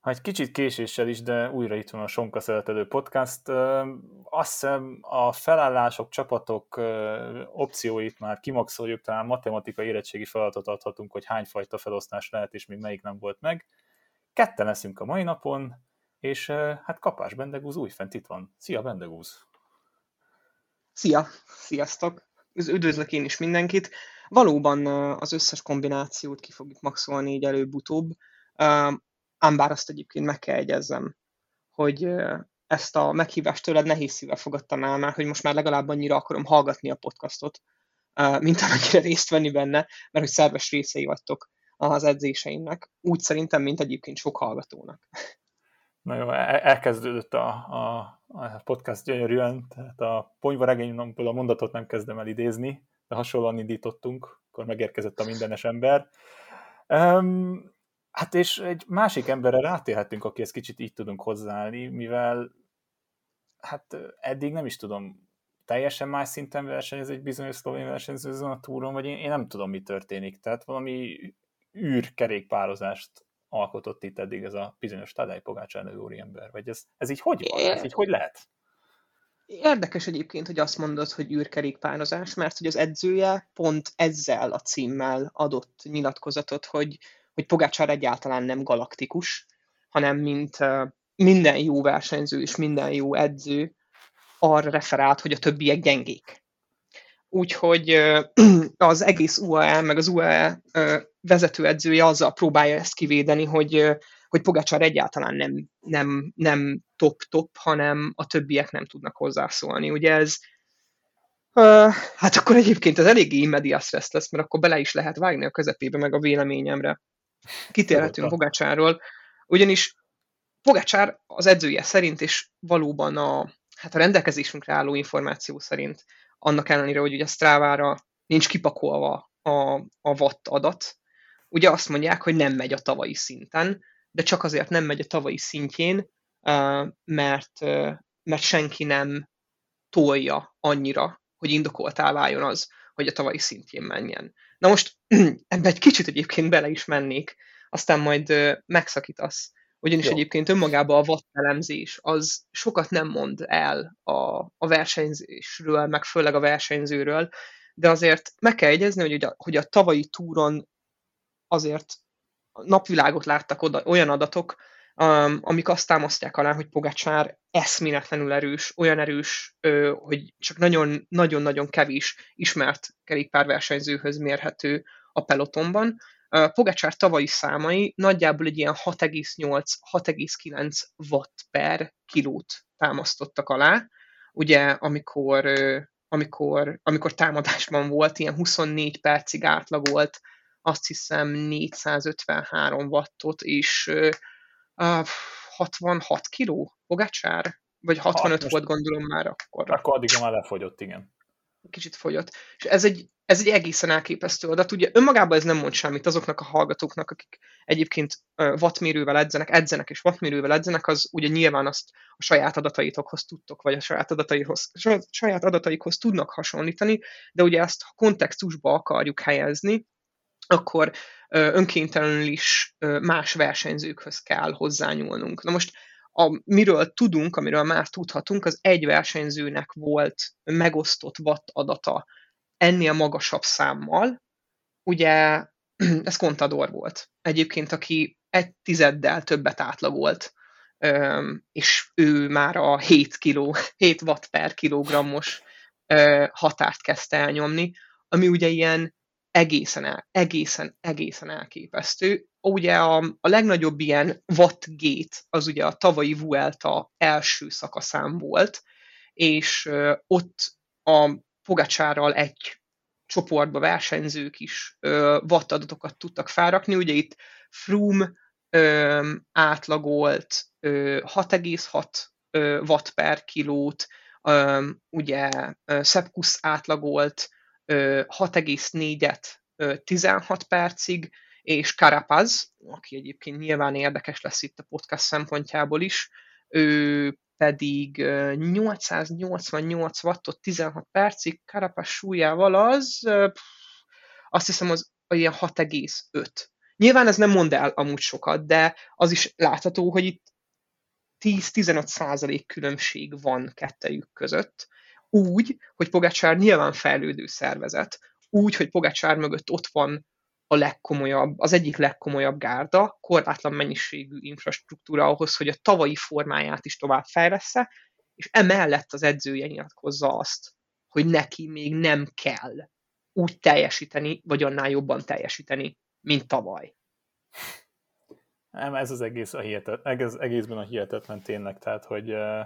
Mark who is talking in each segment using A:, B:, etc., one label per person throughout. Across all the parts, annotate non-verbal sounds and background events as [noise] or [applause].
A: ha egy kicsit késéssel is, de újra itt van a Sonka Szeretedő Podcast. Azt hiszem a felállások, csapatok opcióit már kimaxoljuk, talán matematikai érettségi feladatot adhatunk, hogy hány fajta felosztás lehet, és még melyik nem volt meg. Ketten leszünk a mai napon, és hát kapás Bendegúz újfent itt van. Szia Bendegúz!
B: Szia! Sziasztok! Üdvözlök én is mindenkit! Valóban az összes kombinációt ki fogjuk maxolni így előbb-utóbb ám bár azt egyébként meg kell egyezzem, hogy ezt a meghívást tőled nehéz szívvel fogadtam el, mert hogy most már legalább annyira akarom hallgatni a podcastot, mint amennyire részt venni benne, mert hogy szerves részei vagytok az edzéseimnek. Úgy szerintem, mint egyébként sok hallgatónak.
A: Na jó, e-, elkezdődött a, a, a podcast gyönyörűen, tehát a ponyvaregényből a mondatot nem kezdem el idézni, de hasonlóan indítottunk, akkor megérkezett a mindenes ember. Um, Hát és egy másik emberre rátérhetünk, akihez kicsit így tudunk hozzáállni, mivel hát eddig nem is tudom, teljesen más szinten versenyez egy bizonyos szlovén versenyző azon a túron, vagy én, én nem tudom, mi történik. Tehát valami űrkerékpározást alkotott itt eddig ez a bizonyos Tadej Pogácsán ember. Vagy ez, ez így hogy van? Ez így hogy lehet?
B: Érdekes egyébként, hogy azt mondod, hogy űrkerékpározás, mert hogy az edzője pont ezzel a címmel adott nyilatkozatot, hogy hogy Pogácsár egyáltalán nem galaktikus, hanem mint minden jó versenyző és minden jó edző arra referált, hogy a többiek gyengék. Úgyhogy [clears throat] az egész UAE, meg az UAE vezetőedzője azzal próbálja ezt kivédeni, hogy, hogy Pogácsár egyáltalán nem, nem, nem top-top, hanem a többiek nem tudnak hozzászólni. Ugye ez, hát akkor egyébként ez eléggé immedias lesz, mert akkor bele is lehet vágni a közepébe, meg a véleményemre. Kitérhetünk Pogácsáról, ugyanis Pogácsár az edzője szerint, és valóban a, hát a rendelkezésünkre álló információ szerint, annak ellenére, hogy ugye a Strávára nincs kipakolva a, a watt adat, ugye azt mondják, hogy nem megy a tavalyi szinten, de csak azért nem megy a tavalyi szintjén, mert, mert senki nem tolja annyira, hogy indokoltá váljon az, hogy a tavalyi szintjén menjen. Na most [clears throat] ebbe egy kicsit egyébként bele is mennék, aztán majd megszakítasz. Ugyanis Jó. egyébként önmagában a watt elemzés az sokat nem mond el a, a versenyzésről, meg főleg a versenyzőről, de azért meg kell egyezni, hogy a, hogy a tavalyi túron azért napvilágot láttak oda, olyan adatok, um, amik azt támasztják alá, hogy Pogácsár eszméletlenül erős, olyan erős, ö, hogy csak nagyon-nagyon kevés ismert kerékpárversenyzőhöz mérhető a pelotonban. Uh, Pogácsár tavalyi számai nagyjából egy ilyen 6,8-6,9 watt per kilót támasztottak alá. Ugye, amikor, amikor, amikor támadásban volt, ilyen 24 percig átlagolt, azt hiszem 453 wattot, és uh, 66 kiló Pogácsár? Vagy 65 hát volt gondolom már akkor.
A: Akkor addig már lefogyott, igen.
B: Kicsit fogyott. És ez egy, ez egy egészen elképesztő adat. Ugye önmagában ez nem mond semmit azoknak a hallgatóknak, akik egyébként wattmérővel edzenek, edzenek és wattmérővel edzenek, az ugye nyilván azt a saját adataitokhoz tudtok, vagy a saját adataikhoz, saját adataikhoz tudnak hasonlítani, de ugye ezt kontextusba akarjuk helyezni, akkor önkéntelenül is más versenyzőkhöz kell hozzányúlnunk. Na most a, miről tudunk, amiről már tudhatunk, az egy versenyzőnek volt megosztott watt adata ennél magasabb számmal. Ugye [clears throat] ez Contador volt. Egyébként, aki egy tizeddel többet átlagolt, és ő már a 7, kiló, 7 watt per kilogrammos határt kezdte elnyomni, ami ugye ilyen egészen, el, egészen, egészen elképesztő. Ugye a, a legnagyobb ilyen wattgate az ugye a tavalyi Vuelta első szakaszán volt, és ott a Pogacsárral egy csoportba versenyzők is watt adatokat tudtak felrakni. Ugye itt Froome uh, átlagolt uh, 6,6 uh, watt per kilót, um, ugye Szepkusz átlagolt 6,4-et 16 percig, és Carapaz, aki egyébként nyilván érdekes lesz itt a podcast szempontjából is, ő pedig 888 wattot 16 percig, Carapaz súlyával az azt hiszem az olyan 6,5. Nyilván ez nem mond el amúgy sokat, de az is látható, hogy itt 10-15 százalék különbség van kettejük között, úgy, hogy Pogacsár nyilván fejlődő szervezet, úgy, hogy Pogacsár mögött ott van a legkomolyabb, az egyik legkomolyabb gárda, korlátlan mennyiségű infrastruktúra ahhoz, hogy a tavalyi formáját is tovább fejlesz és emellett az edzője nyilatkozza azt, hogy neki még nem kell úgy teljesíteni, vagy annál jobban teljesíteni, mint tavaly.
A: Nem, ez az egész a hihetet, egész, egészben a hihetetlen tényleg, tehát, hogy uh,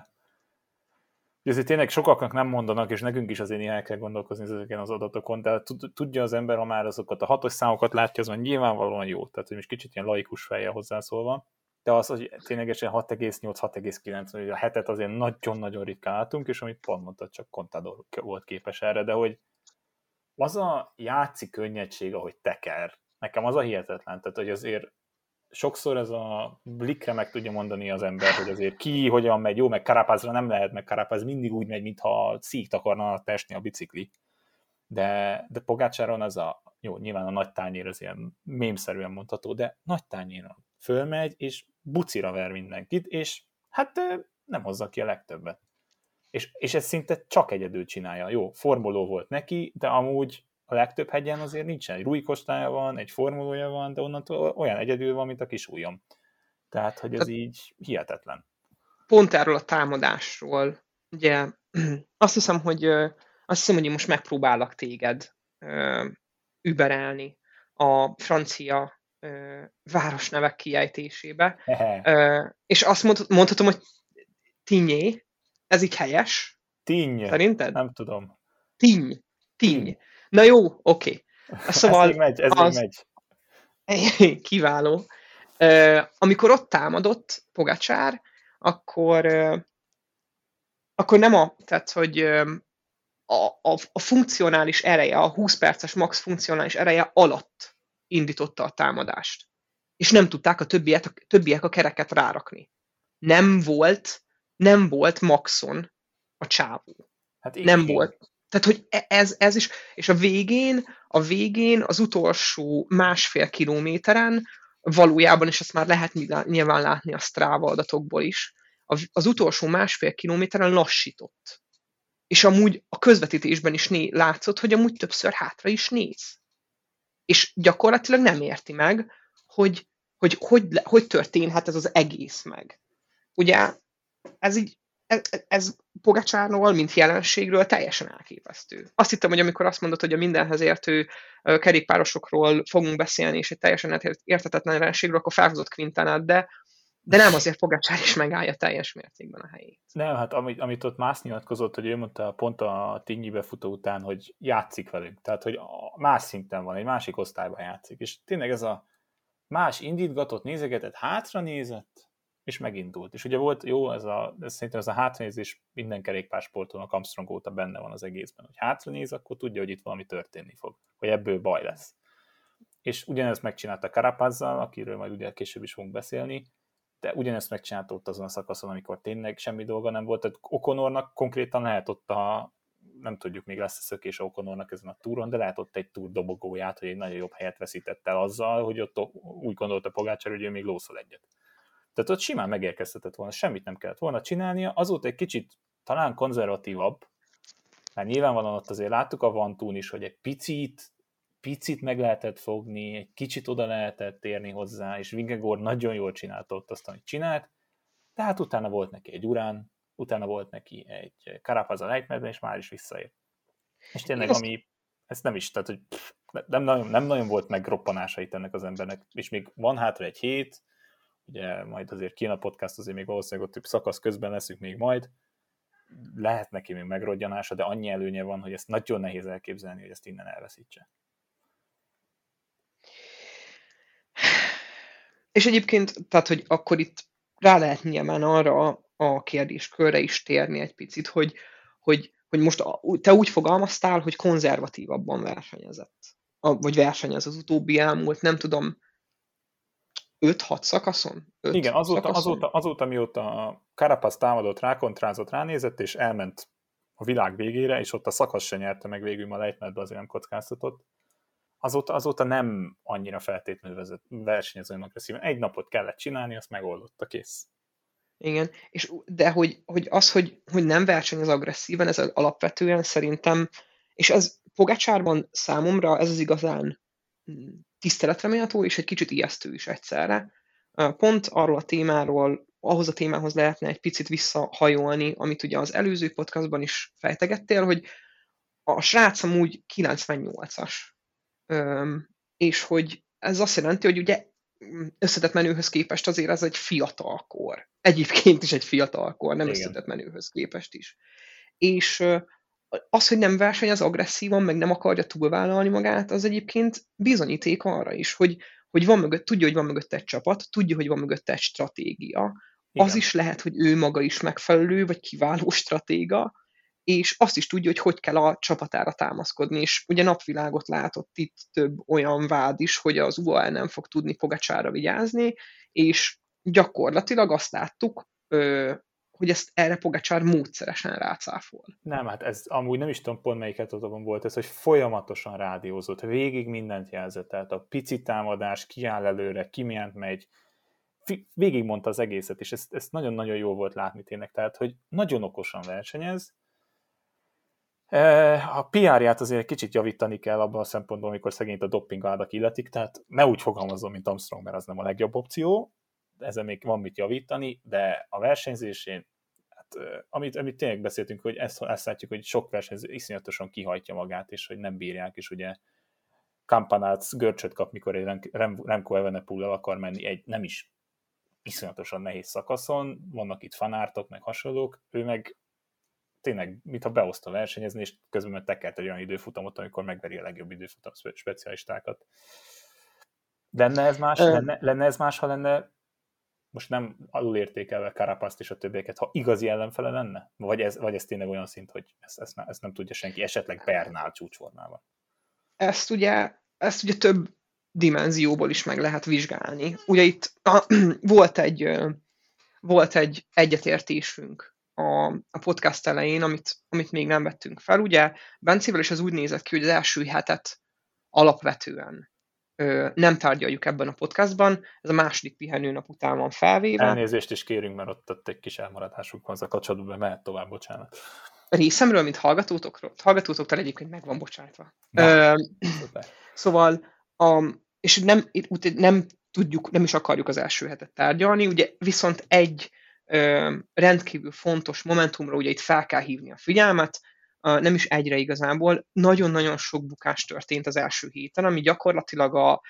A: ezért tényleg sokaknak nem mondanak, és nekünk is azért néha el kell gondolkozni ezeken az adatokon, de tudja az ember, ha már azokat a hatos számokat látja, az már nyilvánvalóan jó, tehát hogy most kicsit ilyen laikus fejjel hozzászólva, de az, hogy ténylegesen 6,8-6,9, hogy a hetet azért nagyon-nagyon ritkán látunk, és amit pont mondtad, csak Contador volt képes erre, de hogy az a játszik könnyedség, ahogy teker, nekem az a hihetetlen, tehát hogy azért sokszor ez a blikre meg tudja mondani az ember, hogy azért ki, hogyan megy, jó, meg Karapázra nem lehet, meg Karapáz mindig úgy megy, mintha szíkt akarna tesni a bicikli. De, de Pogácsáron az a, jó, nyilván a nagy tányér az ilyen mémszerűen mondható, de nagy tányéron fölmegy, és bucira ver mindenkit, és hát nem hozza ki a legtöbbet. És, és ez szinte csak egyedül csinálja. Jó, formuló volt neki, de amúgy a legtöbb hegyen azért nincsen. Egy rújkostája van, egy formulója van, de onnantól olyan egyedül van, mint a kis ujjam. Tehát, hogy ez Tehát így hihetetlen.
B: Pont erről a támadásról, ugye [clears throat] azt hiszem, hogy azt hiszem, hogy én most megpróbálok téged überelni a francia városnevek kiejtésébe. és azt mondhatom, hogy Tinyé, ez így helyes?
A: Tinny.
B: Szerinted?
A: Nem tudom.
B: Tinny. Tinny. Na jó, oké. Okay.
A: Szóval ez így megy, ez az... megy. [laughs]
B: Kiváló. Uh, amikor ott támadott Pogacsár, akkor, uh, akkor nem a, tehát, hogy uh, a, a, a funkcionális ereje, a 20 perces max funkcionális ereje alatt indította a támadást. És nem tudták a többiek, a többiek a kereket rárakni. Nem volt, nem volt maxon a csávó. Hát igen, nem igen. volt. Tehát, hogy e, ez, ez is, és a végén, a végén, az utolsó másfél kilométeren, valójában, és ezt már lehet nyilván látni a Strava adatokból is, az utolsó másfél kilométeren lassított. És amúgy a közvetítésben is né- látszott, hogy amúgy többször hátra is néz. És gyakorlatilag nem érti meg, hogy hogy, hogy, hogy történhet ez az egész meg. Ugye ez így ez, ez Pogacsárnól, mint jelenségről teljesen elképesztő. Azt hittem, hogy amikor azt mondod, hogy a mindenhez értő kerékpárosokról fogunk beszélni, és egy teljesen értetetlen jelenségről, akkor felhozott Quintanát, de, de nem azért Pogacsár is megállja teljes mértékben a helyét.
A: Nem, hát amit, amit ott más nyilatkozott, hogy ő mondta pont a Tinyi befutó után, hogy játszik velünk. Tehát, hogy más szinten van, egy másik osztályban játszik. És tényleg ez a más indítgatott, nézegetett, hátra nézett, és megindult. És ugye volt jó, ez a, ez szerintem ez a hátranézés minden kerékpársporton a Armstrong óta benne van az egészben, hogy hátranéz, akkor tudja, hogy itt valami történni fog, hogy ebből baj lesz. És ugyanezt megcsinálta Karapazzal, akiről majd ugye később is fogunk beszélni, de ugyanezt megcsinálta ott azon a szakaszon, amikor tényleg semmi dolga nem volt. Tehát Okonornak konkrétan lehet ott a, nem tudjuk, még lesz a szökés Okonornak ezen a túron, de lehet ott egy túr dobogóját, hogy egy nagyon jobb helyet veszített el azzal, hogy ott úgy gondolta Pogácsár, hogy ő még lószol egyet. Tehát ott simán megérkeztetett volna, semmit nem kellett volna csinálnia, azóta egy kicsit talán konzervatívabb, mert nyilvánvalóan ott azért láttuk a Vantún is, hogy egy picit, picit meg lehetett fogni, egy kicsit oda lehetett térni hozzá, és Vingegor nagyon jól csinálta ott azt, amit csinált, tehát utána volt neki egy Urán, utána volt neki egy Karapaz a lejtmedben, és már is visszaért. És tényleg, ami, ez nem is, tehát hogy pff, nem, nagyon, nem nagyon volt megroppanása itt ennek az embernek, és még van hátra egy hét, ugye majd azért Kína podcast azért még valószínűleg ott szakasz közben leszünk még majd, lehet neki még megrodjanása, de annyi előnye van, hogy ezt nagyon nehéz elképzelni, hogy ezt innen elveszítse.
B: És egyébként, tehát, hogy akkor itt rá lehet nyilván arra a kérdéskörre is térni egy picit, hogy, hogy, hogy most te úgy fogalmaztál, hogy konzervatívabban versenyezett, vagy versenyez az utóbbi elmúlt, nem tudom, 5-6 szakaszon?
A: 5 Igen, azóta, szakaszon? azóta, azóta, mióta Carapaz támadott, rákontrázott, ránézett, és elment a világ végére, és ott a szakasz se nyerte meg végül a lejtmenetbe, azért nem kockáztatott. azóta, azóta nem annyira feltétlenül vezet, versenyez olyan agresszíven. Egy napot kellett csinálni, azt megoldotta, kész.
B: Igen, és de hogy, hogy az, hogy, hogy nem versenyez agresszíven, ez alapvetően szerintem, és ez Pogácsárban számomra ez az igazán tiszteletre méltó, és egy kicsit ijesztő is egyszerre. Pont arról a témáról, ahhoz a témához lehetne egy picit visszahajolni, amit ugye az előző podcastban is fejtegettél, hogy a srác amúgy 98-as. És hogy ez azt jelenti, hogy ugye összetett menőhöz képest azért ez egy fiatal kor. Egyébként is egy fiatal kor, nem Igen. összetett menőhöz képest is. És az, hogy nem versenyez agresszívan, meg nem akarja túlvállalni magát, az egyébként bizonyíték arra is, hogy, hogy van mögött, tudja, hogy van mögött egy csapat, tudja, hogy van mögött egy stratégia. Igen. Az is lehet, hogy ő maga is megfelelő, vagy kiváló stratéga, és azt is tudja, hogy hogy kell a csapatára támaszkodni, és ugye napvilágot látott itt több olyan vád is, hogy az UAE nem fog tudni Pogacsára vigyázni, és gyakorlatilag azt láttuk, hogy ezt erre Pogacsár módszeresen rácáfol.
A: Nem, hát ez amúgy nem is tudom pont melyik etapon volt ez, hogy folyamatosan rádiózott, végig mindent jelzett, tehát a pici támadás, kiáll előre, kimient megy, végig mondta az egészet, és ezt, ezt nagyon-nagyon jó volt látni tényleg, tehát, hogy nagyon okosan versenyez, a PR-ját azért kicsit javítani kell abban a szempontból, amikor szegényt a doppingádak illetik, tehát ne úgy fogalmazom, mint Armstrong, mert az nem a legjobb opció, ezen még van mit javítani, de a versenyzésén, hát, amit, amit tényleg beszéltünk, hogy ezt, ezt látjuk, hogy sok versenyző iszonyatosan kihajtja magát, és hogy nem bírják, és ugye Kampanác görcsöt kap, mikor egy Remco Evenepoel akar menni egy nem is iszonyatosan nehéz szakaszon, vannak itt fanártok, meg hasonlók, ő meg tényleg, mintha beoszta versenyezni, és közben meg tekert egy olyan időfutamot, amikor megveri a legjobb időfutam specialistákat. Lenne ez más, lenne, lenne ez más, ha lenne most nem alulértékelve Karapaszt és a többieket, ha igazi ellenfele lenne? Vagy ez, vagy ez tényleg olyan szint, hogy ezt, ezt, ezt nem tudja senki, esetleg Bernál csúcsformában?
B: Ezt ugye, ezt ugye több dimenzióból is meg lehet vizsgálni. Ugye itt a, [clears throat] volt egy volt egy egyetértésünk a, a podcast elején, amit, amit még nem vettünk fel. Ugye Bencével is az úgy nézett ki, hogy az első hetet alapvetően nem tárgyaljuk ebben a podcastban, ez a második pihenőnap után van felvéve.
A: Elnézést is kérünk, mert ott, ott egy kis elmaradásunk van a kapcsolatban, mehet tovább, bocsánat.
B: Részemről, mint hallgatótokról, hallgatótoktól egyébként meg van bocsátva. ö, szóval, a, és nem, nem tudjuk, nem is akarjuk az első hetet tárgyalni, ugye viszont egy ö, rendkívül fontos momentumra ugye itt fel kell hívni a figyelmet, nem is egyre igazából, nagyon-nagyon sok bukás történt az első héten, ami gyakorlatilag a,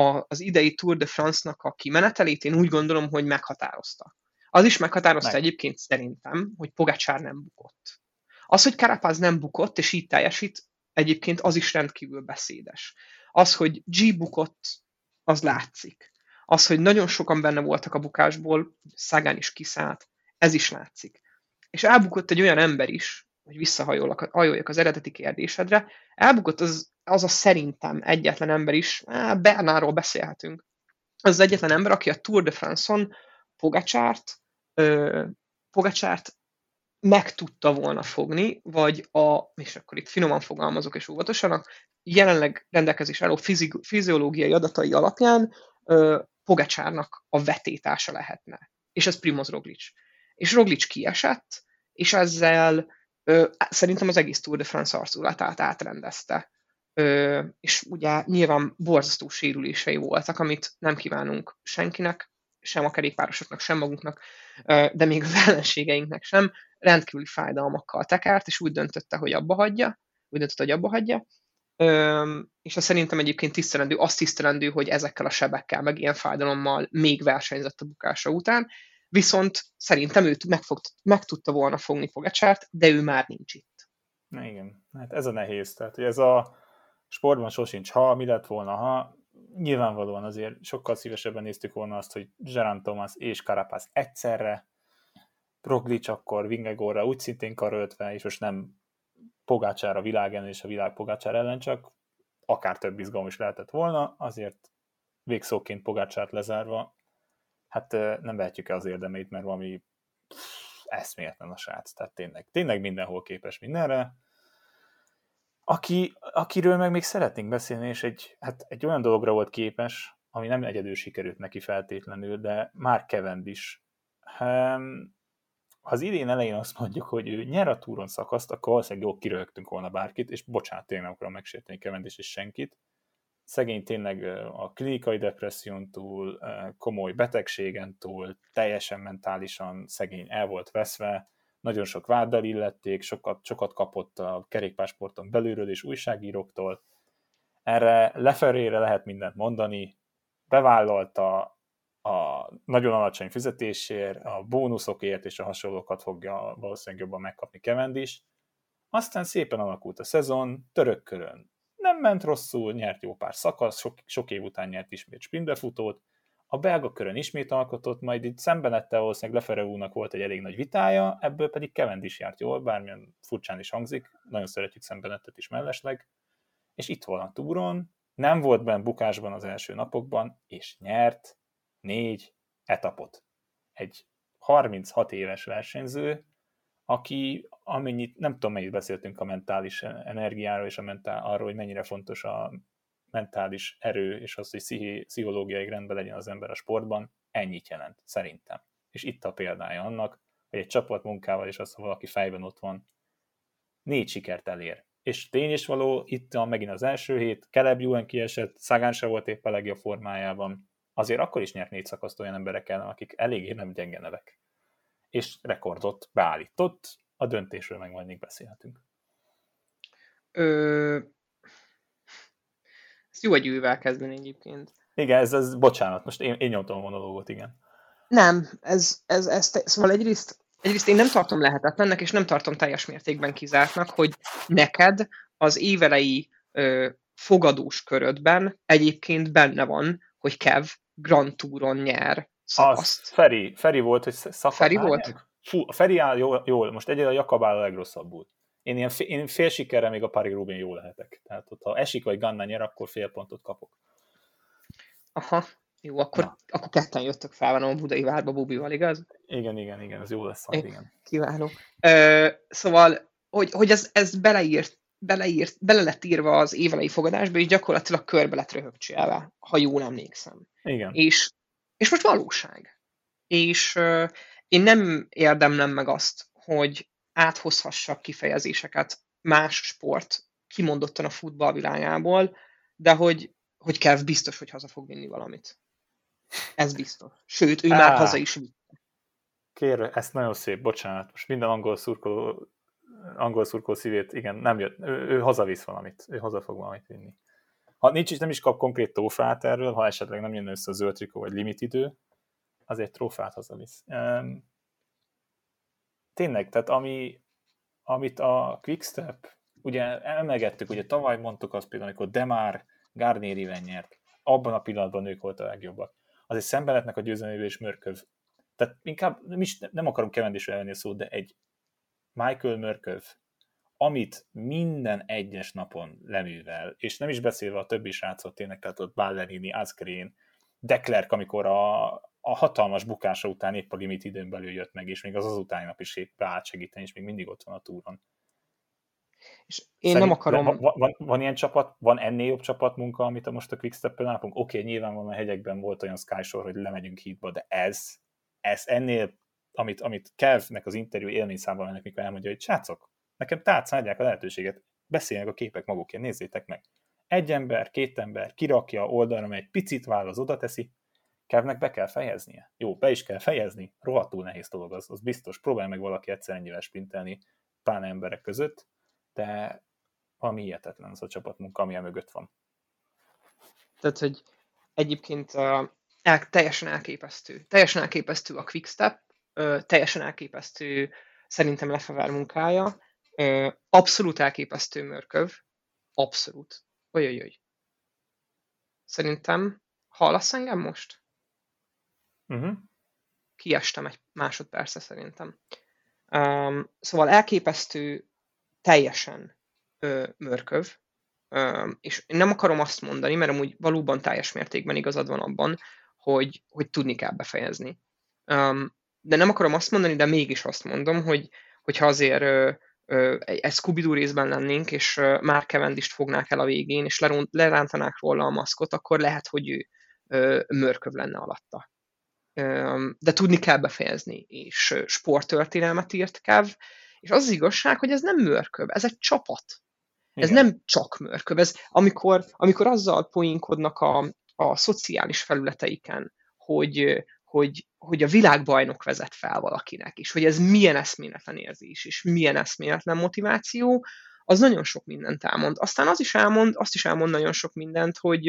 B: a, az idei Tour de France-nak a kimenetelét én úgy gondolom, hogy meghatározta. Az is meghatározta Meg. egyébként szerintem, hogy Pogacsár nem bukott. Az, hogy Karapáz nem bukott, és így teljesít, egyébként az is rendkívül beszédes. Az, hogy G bukott, az látszik. Az, hogy nagyon sokan benne voltak a bukásból, Szagán is kiszállt, ez is látszik. És elbukott egy olyan ember is, hogy visszahajoljak az eredeti kérdésedre, elbukott az, az a szerintem egyetlen ember is, Bernáról beszélhetünk, az az egyetlen ember, aki a Tour de France-on Pogacsárt, Pogacsárt meg tudta volna fogni, vagy a, és akkor itt finoman fogalmazok és óvatosan, a jelenleg rendelkezés álló fiziológiai adatai alapján ö, Pogacsárnak a vetétása lehetne. És ez Primoz Roglic. És Roglic kiesett, és ezzel ö, szerintem az egész Tour de France arculatát átrendezte. Ö, és ugye nyilván borzasztó sérülései voltak, amit nem kívánunk senkinek, sem a kerékpárosoknak, sem magunknak, de még az [laughs] ellenségeinknek sem, rendkívüli fájdalmakkal tekert, és úgy döntötte, hogy abba hagyja, úgy döntötte, hogy abba hagyja, Ö, és a szerintem egyébként tisztelendő, azt tisztelendő, hogy ezekkel a sebekkel, meg ilyen fájdalommal még versenyzett a bukása után, viszont szerintem ő meg, fog, meg tudta volna fogni Fogacsárt, de ő már nincs itt.
A: Na igen, hát ez a nehéz. Tehát, hogy ez a sportban sosincs ha, mi lett volna ha, nyilvánvalóan azért sokkal szívesebben néztük volna azt, hogy Gerard Thomas és Carapaz egyszerre, Roglic akkor Vingegorra úgy szintén karöltve, és most nem Pogácsára világen és a világ Pogácsár ellen, csak akár több izgalom is lehetett volna, azért végszóként Pogácsárt lezárva hát nem vehetjük el az érdemeit, mert valami eszméletlen a srác, tehát tényleg, tényleg mindenhol képes mindenre. Aki, akiről meg még szeretnénk beszélni, és egy, hát egy olyan dologra volt képes, ami nem egyedül sikerült neki feltétlenül, de már kevend is. Um, az idén elején azt mondjuk, hogy ő nyer a túron szakaszt, akkor valószínűleg jól kirögtünk volna bárkit, és bocsánat, tényleg nem akarom megsérteni Kevendis és senkit. Szegény tényleg a klinikai depresszión túl, komoly betegségen túl, teljesen mentálisan szegény el volt veszve, nagyon sok váddal illették, sokat, sokat kapott a kerékpásporton belülről és újságíróktól. Erre lefelére lehet mindent mondani, bevállalta a nagyon alacsony fizetésért, a bónuszokért és a hasonlókat fogja valószínűleg jobban megkapni Cavendish. Aztán szépen alakult a szezon, török körön ment rosszul, nyert jó pár szakasz, sok, sok év után nyert ismét sprinterfutót, a belga körön ismét alkotott, majd itt szembenette valószínűleg Lefereúnak volt egy elég nagy vitája, ebből pedig Cavendish járt jól, bármilyen furcsán is hangzik, nagyon szeretjük szembenettet is mellesleg, és itt van a túron, nem volt benne bukásban az első napokban, és nyert négy etapot. Egy 36 éves versenyző, aki amennyit, nem tudom mennyit beszéltünk a mentális energiáról, és a mentál, arról, hogy mennyire fontos a mentális erő, és az, hogy pszichológiai rendben legyen az ember a sportban, ennyit jelent, szerintem. És itt a példája annak, hogy egy csapat munkával, és az, ha valaki fejben ott van, négy sikert elér. És tény is való, itt van megint az első hét, Keleb Júen kiesett, Szagán se volt épp a legjobb formájában, azért akkor is nyert négy szakaszt olyan emberek ellen, akik eléggé nem gyenge nevek. És rekordot beállított, a döntésről meg majd még beszélhetünk.
B: Ö... Ez jó egy ővel kezdeni egyébként.
A: Igen, ez, ez bocsánat, most én, én nyomtam a monológot, igen.
B: Nem, ez, ez, ez, ez szóval egyrészt, egyrészt én nem tartom lehetetlennek, és nem tartom teljes mértékben kizártnak, hogy neked az évelei ö, fogadós körödben egyébként benne van, hogy Kev Grand Touron nyer szakaszt. Az
A: Feri, Feri volt, hogy szakasz.
B: Feri volt?
A: Fú, a Feri áll jól, jól. most egyedül a Jakab áll a legrosszabbul. Én, ilyen, én fél sikerre még a Paris Rubin jó lehetek. Tehát ott, ha esik vagy Ganna nyer, akkor fél pontot kapok.
B: Aha, jó, akkor, Na. akkor ketten jöttök fel, van a Budai Várba Bubival, igaz?
A: Igen, igen, igen, ez jó lesz. Majd, igen.
B: Kiváló. Ö, szóval, hogy, hogy ez, ez beleírt, beleírt, bele lett írva az évelei fogadásba, és gyakorlatilag körbe lett röhögcsélve, ha jól emlékszem.
A: Igen.
B: És, és most valóság. És én nem érdemlem meg azt, hogy áthozhassak kifejezéseket más sport, kimondottan a futball világából, de hogy, hogy Kev biztos, hogy haza fog vinni valamit. Ez biztos. Sőt, ő Á, már haza is vitte.
A: Kérve, ezt nagyon szép, bocsánat. Most minden angol szurkoló, angol szurkoló szívét, igen, nem jött. Ő, ő hazavisz valamit. Ő haza fog valamit vinni. Ha nincs is, nem is kap konkrét tófát erről, ha esetleg nem jön össze a zöld trikó vagy limit idő, azért trófát hazavisz. Um, tényleg, tehát ami, amit a Quickstep, ugye emlegettük, ugye tavaly mondtuk azt például, amikor Demár Garnier nyert, abban a pillanatban ők voltak a legjobbak. Azért szembeletnek a győzelmével és Mörköv. Tehát inkább nem, is, nem akarom kevendésre elvenni a szót, de egy Michael Mörköv, amit minden egyes napon leművel, és nem is beszélve a többi srácot tényleg, tehát ott Ballerini, Asgreen, Declerc, amikor a, a hatalmas bukása után épp a limit időn belül jött meg, és még az azután nap is épp beállt segíteni, és még mindig ott van a túron.
B: És én Szerint, nem akarom...
A: Van, van, van, ilyen csapat, van ennél jobb csapatmunka, amit a most a Quickstep-el látunk? Oké, okay, nyilván van a hegyekben volt olyan skysor, hogy lemegyünk hídba, de ez, ez ennél, amit, amit Kevnek az interjú élményszámban ennek, mikor elmondja, hogy srácok, nekem tátszádják a lehetőséget, beszéljenek a képek magukért, nézzétek meg. Egy ember, két ember kirakja oldalra, megy, picit válasz, oda teszi, Kevnek be kell fejeznie. Jó, be is kell fejezni, rohadtul nehéz dolog, az, az biztos. Próbálj meg valaki egyszer ennyivel sprintelni, pláne emberek között, de valami hihetetlen az a csapatmunka, ami a mögött van.
B: Tehát, hogy egyébként uh, el, teljesen elképesztő. Teljesen elképesztő a Quickstep, uh, teljesen elképesztő szerintem Lefever munkája, abszolút elképesztő Mörköv, abszolút. Olyajoj. Szerintem hallasz engem most?
A: Uh-huh.
B: Kiestem egy másodperce szerintem. Um, szóval elképesztő teljesen ö, mörköv, um, és nem akarom azt mondani, mert amúgy valóban teljes mértékben igazad van abban, hogy, hogy tudni kell befejezni. Um, de nem akarom azt mondani, de mégis azt mondom, hogy hogyha azért ö, egy scooby részben lennénk, és már Cavendish fognák el a végén, és lerántanák róla a maszkot, akkor lehet, hogy ő mörköv lenne alatta. De tudni kell befejezni, és sporttörténelmet írt Kev, és az, az igazság, hogy ez nem mörköv, ez egy csapat. Ez Igen. nem csak mörköv. Ez amikor, amikor azzal poénkodnak a, a szociális felületeiken, hogy, hogy, hogy a világbajnok vezet fel valakinek, és hogy ez milyen eszméletlen érzés, és milyen eszméletlen motiváció, az nagyon sok mindent elmond. Aztán az is elmond, azt is elmond nagyon sok mindent, hogy,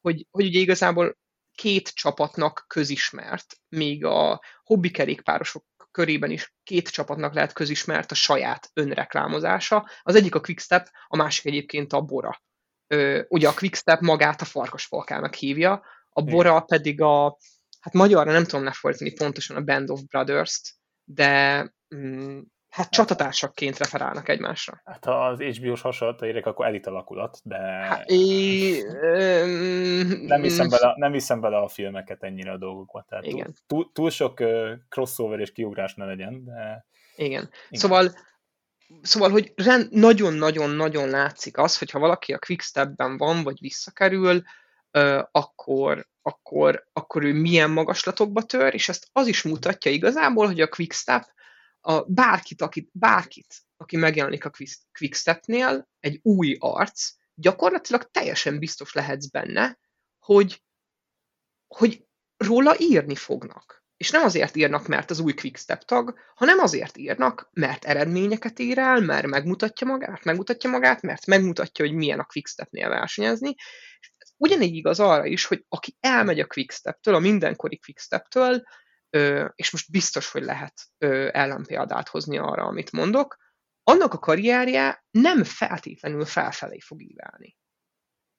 B: hogy, hogy ugye igazából két csapatnak közismert, még a hobbi kerékpárosok körében is két csapatnak lehet közismert a saját önreklámozása. Az egyik a Quickstep, a másik egyébként a Bora. ugye a Quickstep magát a farkasfalkának hívja, a Bora pedig a, hát magyarra nem tudom lefordítani pontosan a Band of Brothers-t, de mm, hát csatatársakként referálnak egymásra.
A: Hát ha az HBO-s hasonlat érek, akkor elit alakulat, de hát,
B: é,
A: nem, hiszem bele, nem hiszem bele a filmeket ennyire a dolgokba. Tehát igen. Túl, túl sok crossover és kiugrás ne legyen, de...
B: Igen. igen. Szóval Szóval, hogy nagyon-nagyon-nagyon látszik az, hogyha valaki a Quickstepben van, vagy visszakerül, akkor, akkor, akkor ő milyen magaslatokba tör, és ezt az is mutatja igazából, hogy a Quickstep a bárkit, akit, bárkit, aki megjelenik a Quickstepnél, egy új arc, gyakorlatilag teljesen biztos lehetsz benne, hogy, hogy róla írni fognak. És nem azért írnak, mert az új Quickstep tag, hanem azért írnak, mert eredményeket ír el, mert megmutatja magát, megmutatja magát, mert megmutatja, hogy milyen a Quickstepnél versenyezni. Ugyanígy igaz arra is, hogy aki elmegy a Quickstep-től, a mindenkori Quickstep-től, és most biztos, hogy lehet ellenpéldát hozni arra, amit mondok, annak a karrierje nem feltétlenül felfelé fog ívelni.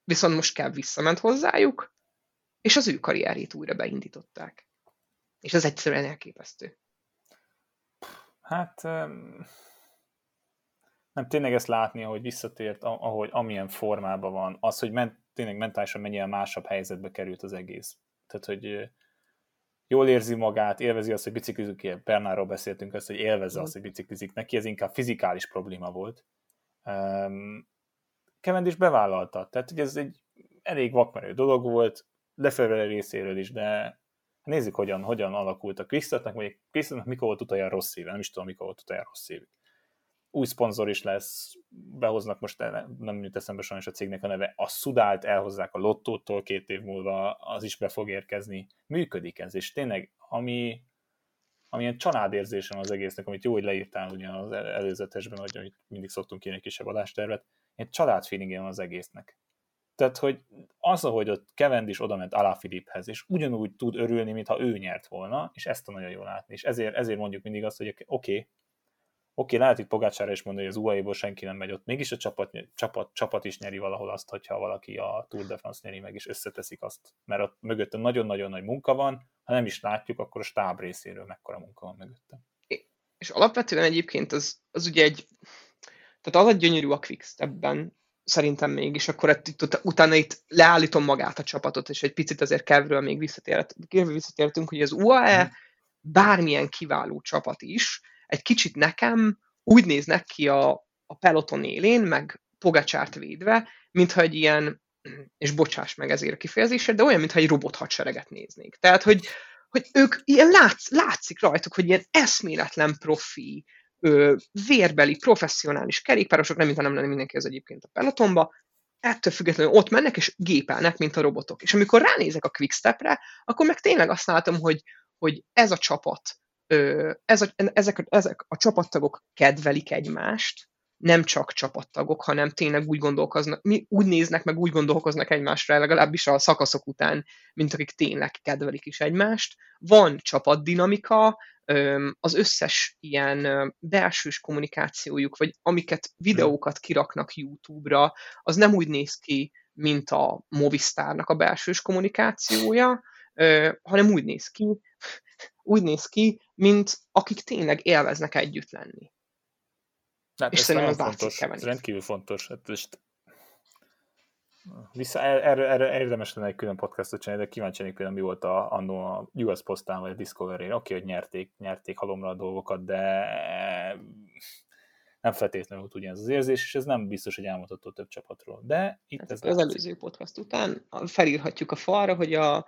B: Viszont most kell visszament hozzájuk, és az ő karrierjét újra beindították. És ez egyszerűen elképesztő.
A: Hát nem tényleg ezt látni, ahogy visszatért, ahogy amilyen formában van, az, hogy ment, tényleg mentálisan mennyire másabb helyzetbe került az egész. Tehát, hogy jól érzi magát, élvezi azt, hogy biciklizik, Bernárról beszéltünk azt, hogy élvezze azt, hogy biciklizik neki, ez inkább fizikális probléma volt. Um, is bevállalta, tehát hogy ez egy elég vakmerő dolog volt, lefelé részéről is, de nézzük, hogyan, hogyan alakult a Quickstepnek, vagy Quickstepnek mikor volt utoljára rossz éve, nem is tudom, mikor volt utoljára rossz éve. Új szponzor is lesz, behoznak most, nem jut eszembe sajnos a cégnek a neve, a Sudált elhozzák a Lottótól két év múlva, az is be fog érkezni. Működik ez, és tényleg, ami, amilyen családérzésem az egésznek, amit jó, hogy leírtál ugye az előzetesben, hogy mindig szoktunk írni egy kisebb adástervet, egy családfeeling van az egésznek. Tehát, hogy az, ahogy ott is oda ment Alaphilipphez, és ugyanúgy tud örülni, mintha ő nyert volna, és ezt a nagyon jól látni. És ezért, ezért mondjuk mindig azt, hogy oké, okay, oké, lehet itt Pogácsára is mondani, hogy az UAE-ból senki nem megy ott, mégis a csapat, csapat, csapat is nyeri valahol azt, hogyha valaki a Tour de France nyeri meg, és összeteszik azt, mert ott mögötte nagyon-nagyon nagy munka van, ha nem is látjuk, akkor a stáb részéről mekkora munka van mögötte.
B: És alapvetően egyébként az, az ugye egy, tehát az a gyönyörű a ebben, szerintem még, és akkor itt, utána itt leállítom magát a csapatot, és egy picit azért Kevről még visszatért, visszatértünk, hogy az UAE mhm. bármilyen kiváló csapat is, egy kicsit nekem úgy néznek ki a, a peloton élén, meg Pogacsárt védve, mintha egy ilyen, és bocsáss meg ezért a kifejezésre, de olyan, mintha egy robot hadsereget néznék. Tehát, hogy, hogy ők ilyen látsz, látszik rajtuk, hogy ilyen eszméletlen profi, ö, vérbeli, professzionális kerékpárosok, nem mintha nem lenne mindenki az egyébként a pelotonba, ettől függetlenül ott mennek, és gépelnek, mint a robotok. És amikor ránézek a Quickstepre, akkor meg tényleg azt látom, hogy, hogy ez a csapat, ez a, ezek, ezek a csapattagok kedvelik egymást, nem csak csapattagok, hanem tényleg úgy gondolkoznak, úgy néznek, meg úgy gondolkoznak egymásra, legalábbis a szakaszok után, mint akik tényleg kedvelik is egymást. Van csapatdinamika, az összes ilyen belsős kommunikációjuk, vagy amiket videókat kiraknak YouTube-ra, az nem úgy néz ki, mint a Movistarnak a belsős kommunikációja, hanem úgy néz ki, [laughs] úgy néz ki, mint akik tényleg élveznek együtt lenni.
A: Hát és szerintem az fontos, ez rendkívül fontos. Hát most vissza, erre, erre érdemes lenne egy külön podcastot csinálni, de kíváncsi lennék például, mi volt a, annó a US Postán vagy a Discovery-n. Oké, okay, hogy nyerték, nyerték halomra a dolgokat, de nem feltétlenül volt ugyanez az érzés, és ez nem biztos, hogy elmondható több csapatról. De itt hát ez
B: Az látszik. előző podcast után felírhatjuk a falra, hogy a, [laughs]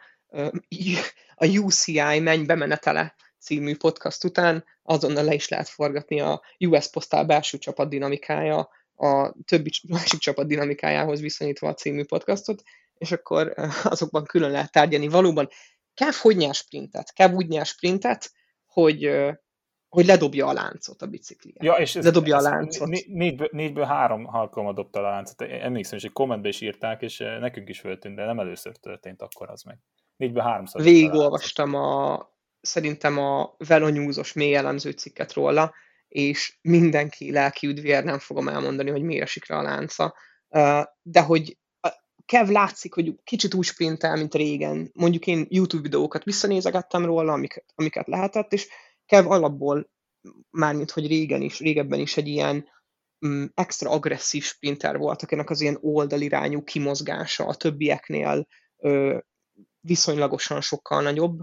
B: a UCI menj bemenetele című podcast után azonnal le is lehet forgatni a US Postal belső csapat dinamikája a többi másik csapat dinamikájához viszonyítva a című podcastot, és akkor azokban külön lehet tárgyalni. Valóban kell hogy nyár sprintet, kell úgy nyár sprintet, hogy, hogy ledobja a láncot a bicikliát.
A: Ja, és ez,
B: ledobja ez, a láncot.
A: Négyből, négyből három alkalommal dobta a láncot. Emlékszem, és egy kommentbe is írták, és nekünk is föltűnt, de nem először történt akkor az meg. Négyből háromszor.
B: Végigolvastam a, szerintem a Velonyúzos mély elemző cikket róla, és mindenki lelki üdvér, nem fogom elmondani, hogy miért esik le a lánca, de hogy Kev látszik, hogy kicsit úgy sprintel, mint régen. Mondjuk én YouTube videókat visszanézegettem róla, amiket, amiket lehetett, és Kev alapból, mármint hogy régen is, régebben is egy ilyen mm, extra agresszív sprinter volt, akinek az ilyen oldalirányú kimozgása a többieknél viszonylagosan sokkal nagyobb,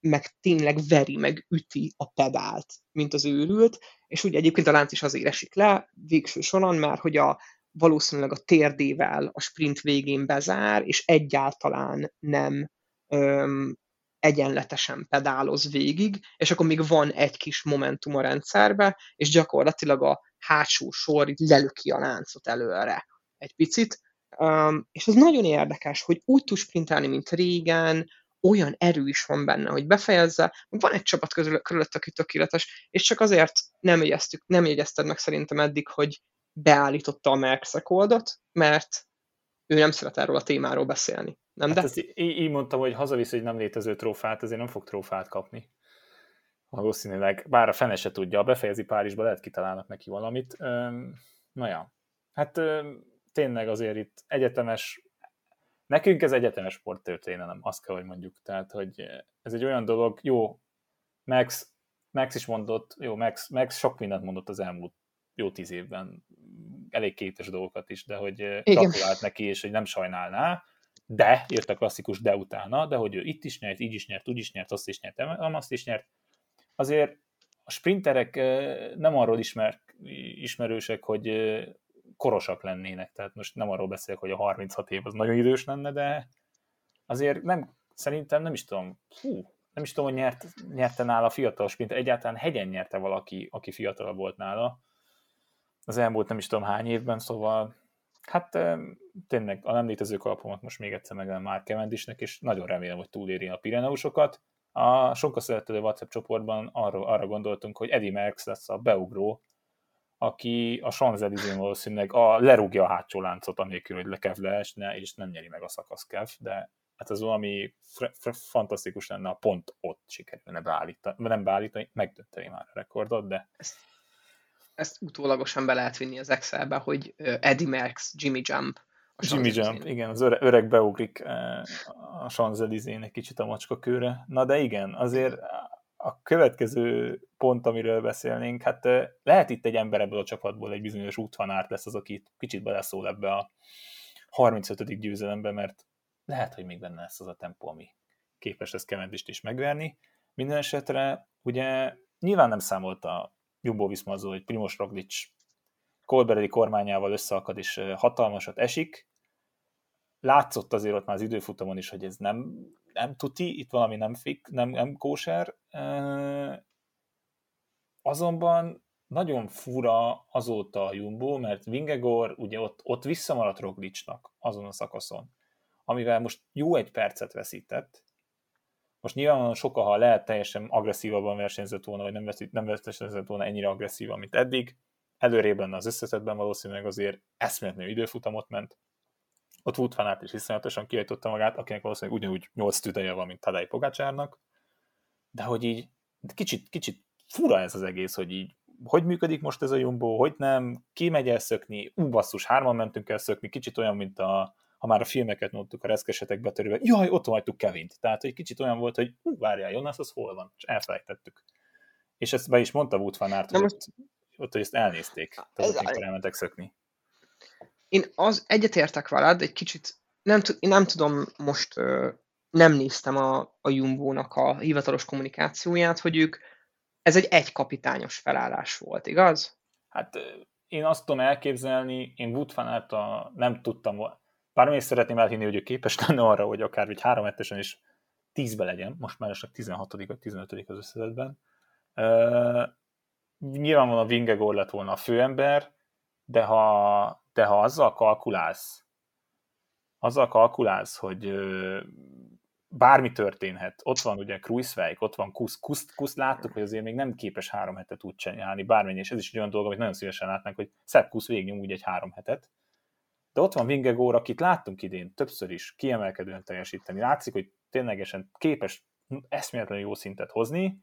B: meg tényleg veri, meg üti a pedált, mint az őrült, és úgy egyébként a lánc is azért esik le végső soron, mert hogy a, valószínűleg a térdével a sprint végén bezár, és egyáltalán nem öm, egyenletesen pedáloz végig, és akkor még van egy kis momentum a rendszerbe, és gyakorlatilag a hátsó sor lelöki a láncot előre egy picit, Um, és ez nagyon érdekes, hogy úgy tud sprintálni, mint régen, olyan erő is van benne, hogy befejezze. Van egy csapat közül, körülött, aki tökéletes, és csak azért nem, jegyeztük, nem jegyezted meg szerintem eddig, hogy beállította a Merck oldot, mert ő nem szeret erről a témáról beszélni. Nem,
A: hát de? Ezt így, így mondtam, hogy hazavisz egy nem létező trófát, ezért nem fog trófát kapni. Valószínűleg, bár a fene se tudja, befejezi Párizsba, lehet kitalálnak neki valamit. Na ja, hát tényleg azért itt egyetemes Nekünk ez egyetemes sporttörténelem, azt kell, hogy mondjuk. Tehát, hogy ez egy olyan dolog, jó, Max, Max is mondott, jó, Max, Max sok mindent mondott az elmúlt jó tíz évben, elég kétes dolgokat is, de hogy Igen. gratulált neki, és hogy nem sajnálná, de, jött a klasszikus de utána, de hogy ő itt is nyert, így is nyert, úgy is nyert, azt is nyert, azt is nyert. Azért a sprinterek nem arról ismer, ismerősek, hogy korosak lennének, tehát most nem arról beszélek, hogy a 36 év az nagyon idős lenne, de azért nem, szerintem nem is tudom, hú, nem is tudom, hogy nyert, nyerte nála fiatal sprint, egyáltalán hegyen nyerte valaki, aki fiatalabb volt nála az elmúlt nem is tudom hány évben, szóval hát tényleg a nem létező kalapomat most még egyszer megelem már Kevendisnek, és nagyon remélem, hogy túléri a Pireneusokat. A sokkal szerető WhatsApp csoportban arra, arra gondoltunk, hogy Eddie Merckx lesz a beugró, aki a Sanzelizén valószínűleg a, lerúgja a hátsó láncot, anélkül, hogy lekev leesne, és nem nyeri meg a szakasz kev, de hát ez valami fantasztikus lenne, a pont ott sikerülne beállítani, nem beállítani, megdönteni már a rekordot, de...
B: Ezt, ezt utólagosan be lehet vinni az Excelbe, hogy Eddie Merckx, Jimmy Jump,
A: Jimmy Jump, igen, az öreg, öreg beugrik a Sanzelizén egy kicsit a macska kőre. Na de igen, azért a következő pont, amiről beszélnénk, hát lehet itt egy ember ebből a csapatból, egy bizonyos útvanárt lesz az, aki kicsit beleszól ebbe a 35. győzelembe, mert lehet, hogy még benne lesz az a tempó, ami képes lesz Kevendist is megverni. Minden esetre ugye nyilván nem számolt a Jumbo Viszma azzal, hogy Primoz Roglic Colberedi kormányával összeakad és hatalmasat esik. Látszott azért ott már az időfutamon is, hogy ez nem nem tuti, itt valami nem fik, nem, nem kóser. Azonban nagyon fura azóta a Jumbo, mert Vingegor ugye ott, ott visszamaradt Roglicnak azon a szakaszon, amivel most jó egy percet veszített. Most nyilvánvalóan sokkal, ha lehet teljesen agresszívabban versenyzett volna, vagy nem, veszít, nem versenyzett volna ennyire agresszívan, mint eddig. Előrébb lenne az összetetben valószínűleg azért eszméletlenül időfutamot ment, ott Wood Fanart is iszonyatosan kiajtotta magát, akinek valószínűleg ugyanúgy 8 tüdeje van, mint Tadej Pogácsárnak, de hogy így kicsit, kicsit fura ez az egész, hogy így hogy működik most ez a Jumbo, hogy nem, ki megy el szökni, ú, basszus, hárman mentünk el szökni, kicsit olyan, mint a, ha már a filmeket mondtuk a reszkesetek betörővel, jaj, ott hagytuk Kevint. Tehát, hogy kicsit olyan volt, hogy ú, várjál, Jonas, az hol van? És elfelejtettük. És ezt be is mondta Wout van Aert, hogy most... ott, hogy ezt elnézték, tehát, amikor elmentek szökni.
B: Én az egyetértek veled, egy kicsit, nem, én nem tudom most, nem néztem a, a Jumbo-nak a hivatalos kommunikációját, hogy ők, ez egy egykapitányos felállás volt, igaz?
A: Hát én azt tudom elképzelni, én Wood a nem tudtam, bár még szeretném elhinni, hogy ő képes lenne arra, hogy akár egy három hetesen is tízbe legyen, most már esetleg 16 vagy 15 az összezetben. Uh, nyilvánvalóan Vingegor lett volna a főember, de ha, de ha azzal kalkulálsz, azzal kalkulálsz, hogy bármi történhet. Ott van ugye Kruiswijk, ott van Kusz. Kuszt, Kuszt láttuk, hogy azért még nem képes három hetet úgy csinálni, bármennyi, és ez is egy olyan dolog, amit nagyon szívesen látnánk, hogy Szebb Kusz végignyom úgy egy három hetet. De ott van Vingegór, akit láttunk idén többször is kiemelkedően teljesíteni. Látszik, hogy ténylegesen képes eszméletlenül jó szintet hozni,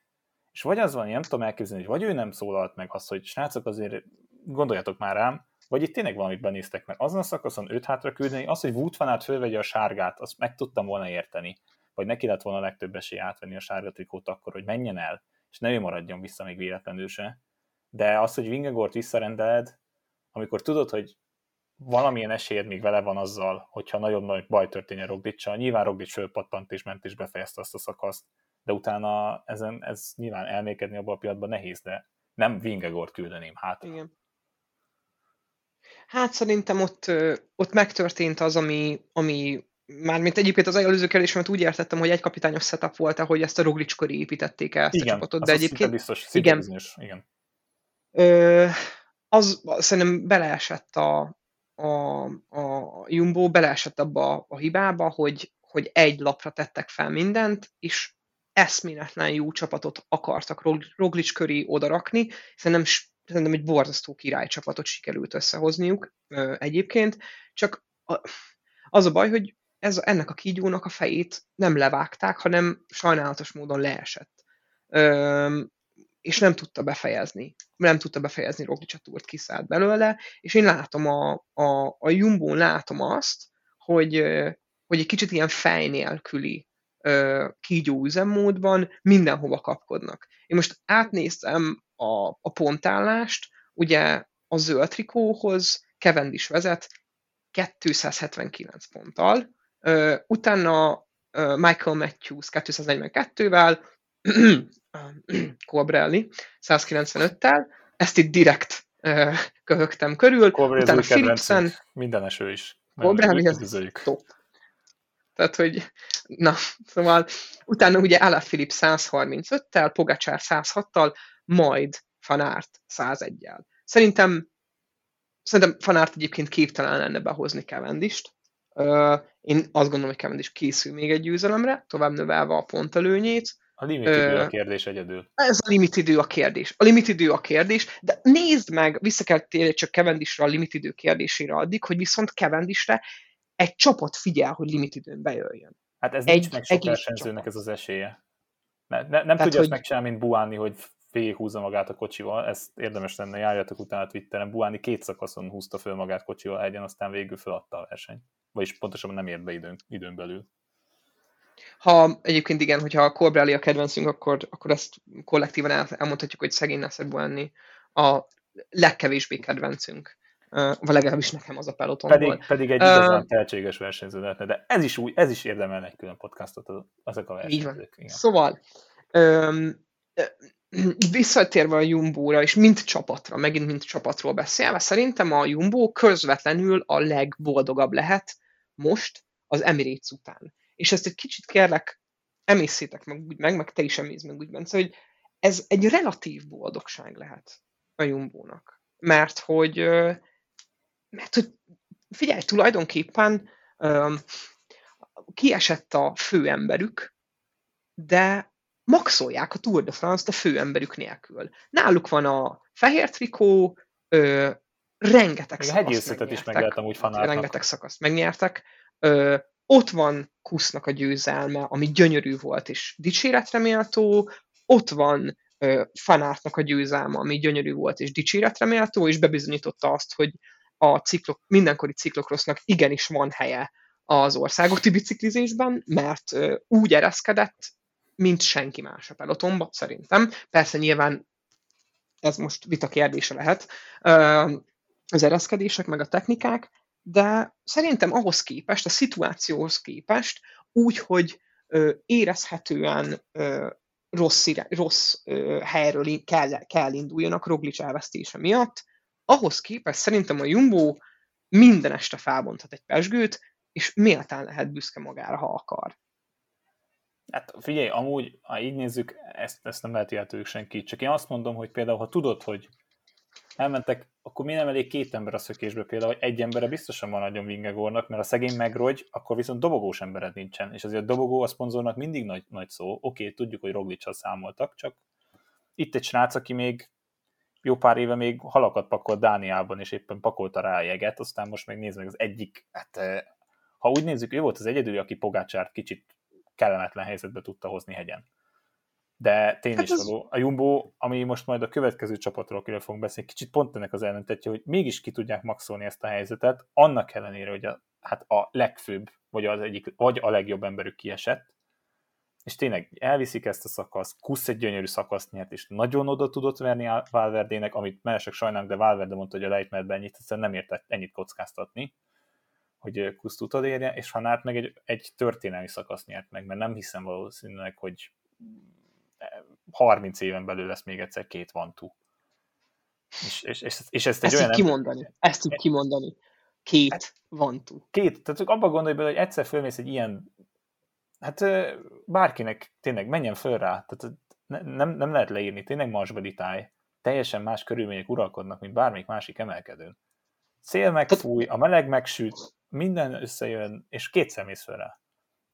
A: és vagy az van, nem tudom elképzelni, hogy vagy ő nem szólalt meg azt, hogy srácok azért gondoljatok már rám, vagy itt tényleg valamit benéztek meg. Azon a szakaszon őt hátra küldeni, az, hogy van Aert fölvegye a sárgát, azt meg tudtam volna érteni. Vagy neki lett volna a legtöbb esély átvenni a sárga trikót akkor, hogy menjen el, és ne ő maradjon vissza még véletlenül se. De az, hogy Vingegort visszarendeled, amikor tudod, hogy valamilyen esélyed még vele van azzal, hogyha nagyon nagy baj történjen Roglicsal. Nyilván Roglic fölpattant és ment és befejezte azt a szakaszt, de utána ezen, ez nyilván elmékedni abban a pillanatban nehéz, de nem Vingegort küldeném hát.
B: Igen. Hát szerintem ott, ott megtörtént az, ami, ami mármint egyébként az előző kérdésemet úgy értettem, hogy egy kapitányos setup volt, ahogy ezt a Roglic köré építették el ezt
A: igen,
B: a csapatot, de egyébként...
A: biztos, igen, bizonyos, igen.
B: Ö, az szerintem beleesett a, a, a Jumbo, beleesett abba a hibába, hogy, hogy egy lapra tettek fel mindent, és eszméletlen jó csapatot akartak Roglic köré odarakni. Szerintem szerintem egy borzasztó királycsapatot sikerült összehozniuk egyébként, csak az a baj, hogy ez, ennek a kígyónak a fejét nem levágták, hanem sajnálatos módon leesett. és nem tudta befejezni. Nem tudta befejezni Roglic a túrt, kiszállt belőle, és én látom a, a, a Jumbo látom azt, hogy, hogy egy kicsit ilyen fej nélküli kígyó üzemmódban mindenhova kapkodnak. Én most átnéztem a, a pontállást, ugye a zöld trikóhoz is vezet 279 ponttal, utána Michael Matthews 242-vel, Cobrelli 195-tel, ezt itt direkt köhögtem körül,
A: Cobrelli utána Philipsen, minden eső is.
B: Cobrelli az top. Tehát, hogy na, szóval utána ugye Ala Philip 135-tel, Pogacsár 106-tal, majd Fanárt 101-jel. Szerintem, szerintem Fanárt egyébként képtelen lenne behozni Cavendist. Uh, én azt gondolom, hogy Cavendish készül még egy győzelemre, tovább növelve a pontelőnyét.
A: A limit idő a kérdés egyedül.
B: Ez a limit idő a kérdés. A limit idő a kérdés, de nézd meg, vissza kell térni csak Cavendishre a limit idő kérdésére addig, hogy viszont Cavendishre egy csapat figyel, hogy limit időn bejöjjön.
A: Hát ez egy, nincs meg sok versenyzőnek ez az esélye. Ne, ne, nem Tehát, tudja hogy... azt megcsinálni, mint Buáni, hogy húzza magát a kocsival, ezt érdemes lenne, járjatok utána Twitteren, Buáni két szakaszon húzta föl magát kocsival egyen, aztán végül feladta a verseny. Vagyis pontosabban nem ért be időn, időn belül.
B: Ha egyébként igen, hogyha a Corbelli a kedvencünk, akkor, akkor ezt kollektívan el, elmondhatjuk, hogy szegény Nasser Buáni a legkevésbé kedvencünk. Vagy legalábbis nekem az a peloton
A: pedig, pedig egy igazán uh, tehetséges versenyző lehetne, de ez is, új, ez is érdemel egy külön podcastot, azok a versenyzők.
B: Szóval, um, [clears throat] visszatérve a Jumbo-ra, és mint csapatra, megint mint csapatról beszélve, szerintem a Jumbo közvetlenül a legboldogabb lehet most az Emirates után. És ezt egy kicsit kérlek, emészétek meg úgy meg, meg te is emész meg úgy, Bence, hogy ez egy relatív boldogság lehet a Jumbo-nak. Mert hogy, mert hogy figyelj, tulajdonképpen kiesett a főemberük, de maxolják a Tour de France-t a főemberük nélkül. Náluk van a fehér trikó, ö, rengeteg
A: szakaszt is meg lehet amúgy fanálnak.
B: Rengeteg szakaszt megnyertek. Ö, ott van Kusznak a győzelme, ami gyönyörű volt és dicséretre méltó, ott van ö, Fanártnak a győzelme, ami gyönyörű volt és dicséretre méltó, és bebizonyította azt, hogy a ciklok, mindenkori ciklokrosznak igenis van helye az országúti biciklizésben, mert ö, úgy ereszkedett, mint senki más a pelotonba, szerintem. Persze nyilván ez most vita kérdése lehet, az ereszkedések, meg a technikák, de szerintem ahhoz képest, a szituációhoz képest, úgy, hogy érezhetően rossz, rossz helyről kell, kell induljanak Roglic elvesztése miatt, ahhoz képest szerintem a Jumbo minden este felbonthat egy pesgőt, és méltán lehet büszke magára, ha akar.
A: Hát figyelj, amúgy, ha így nézzük, ezt, ezt nem lehet tőlük senki. Csak én azt mondom, hogy például, ha tudod, hogy elmentek, akkor miért nem elég két ember a szökésből például, hogy egy embere biztosan van nagyon Vingegornak, mert a szegény megrogy, akkor viszont dobogós embered nincsen. És azért a dobogó a szponzornak mindig nagy, nagy szó. Oké, tudjuk, hogy roglic számoltak, csak itt egy srác, aki még jó pár éve még halakat pakolt Dániában, és éppen pakolta rá a jeget, aztán most meg nézd meg az egyik, hát eh, ha úgy nézzük, ő volt az egyedül, aki Pogácsárt kicsit kellemetlen helyzetbe tudta hozni hegyen. De tény hát is az... való. A Jumbo, ami most majd a következő csapatról, akiről fogunk beszélni, kicsit pont ennek az ellentetje, hogy mégis ki tudják maxolni ezt a helyzetet, annak ellenére, hogy a, hát a legfőbb, vagy az egyik, vagy a legjobb emberük kiesett, és tényleg elviszik ezt a szakaszt, Kusz egy gyönyörű szakaszt nyert, és nagyon oda tudott verni Valverdének, amit mellesek sajnálom, de Valverde mondta, hogy a lejtmenetben ennyit, egyszerűen nem értett ennyit kockáztatni, hogy Kusz tudod érje, és Hanát meg egy, egy történelmi szakaszt nyert meg, mert nem hiszem valószínűleg, hogy 30 éven belül lesz még egyszer két vantú.
B: És, és, és, és ezt egy ezt olyan... kimondani. Nem... Ezt így kimondani. Két hát, vantú.
A: Két. Tehát abba gondolj bele, hogy egyszer fölmész egy ilyen hát bárkinek tényleg menjen föl rá, tehát nem, nem lehet leírni, tényleg marsbeli táj, teljesen más körülmények uralkodnak, mint bármelyik másik emelkedőn. Szél megfúj, a meleg megsüt, minden összejön, és kétszer mész föl rá.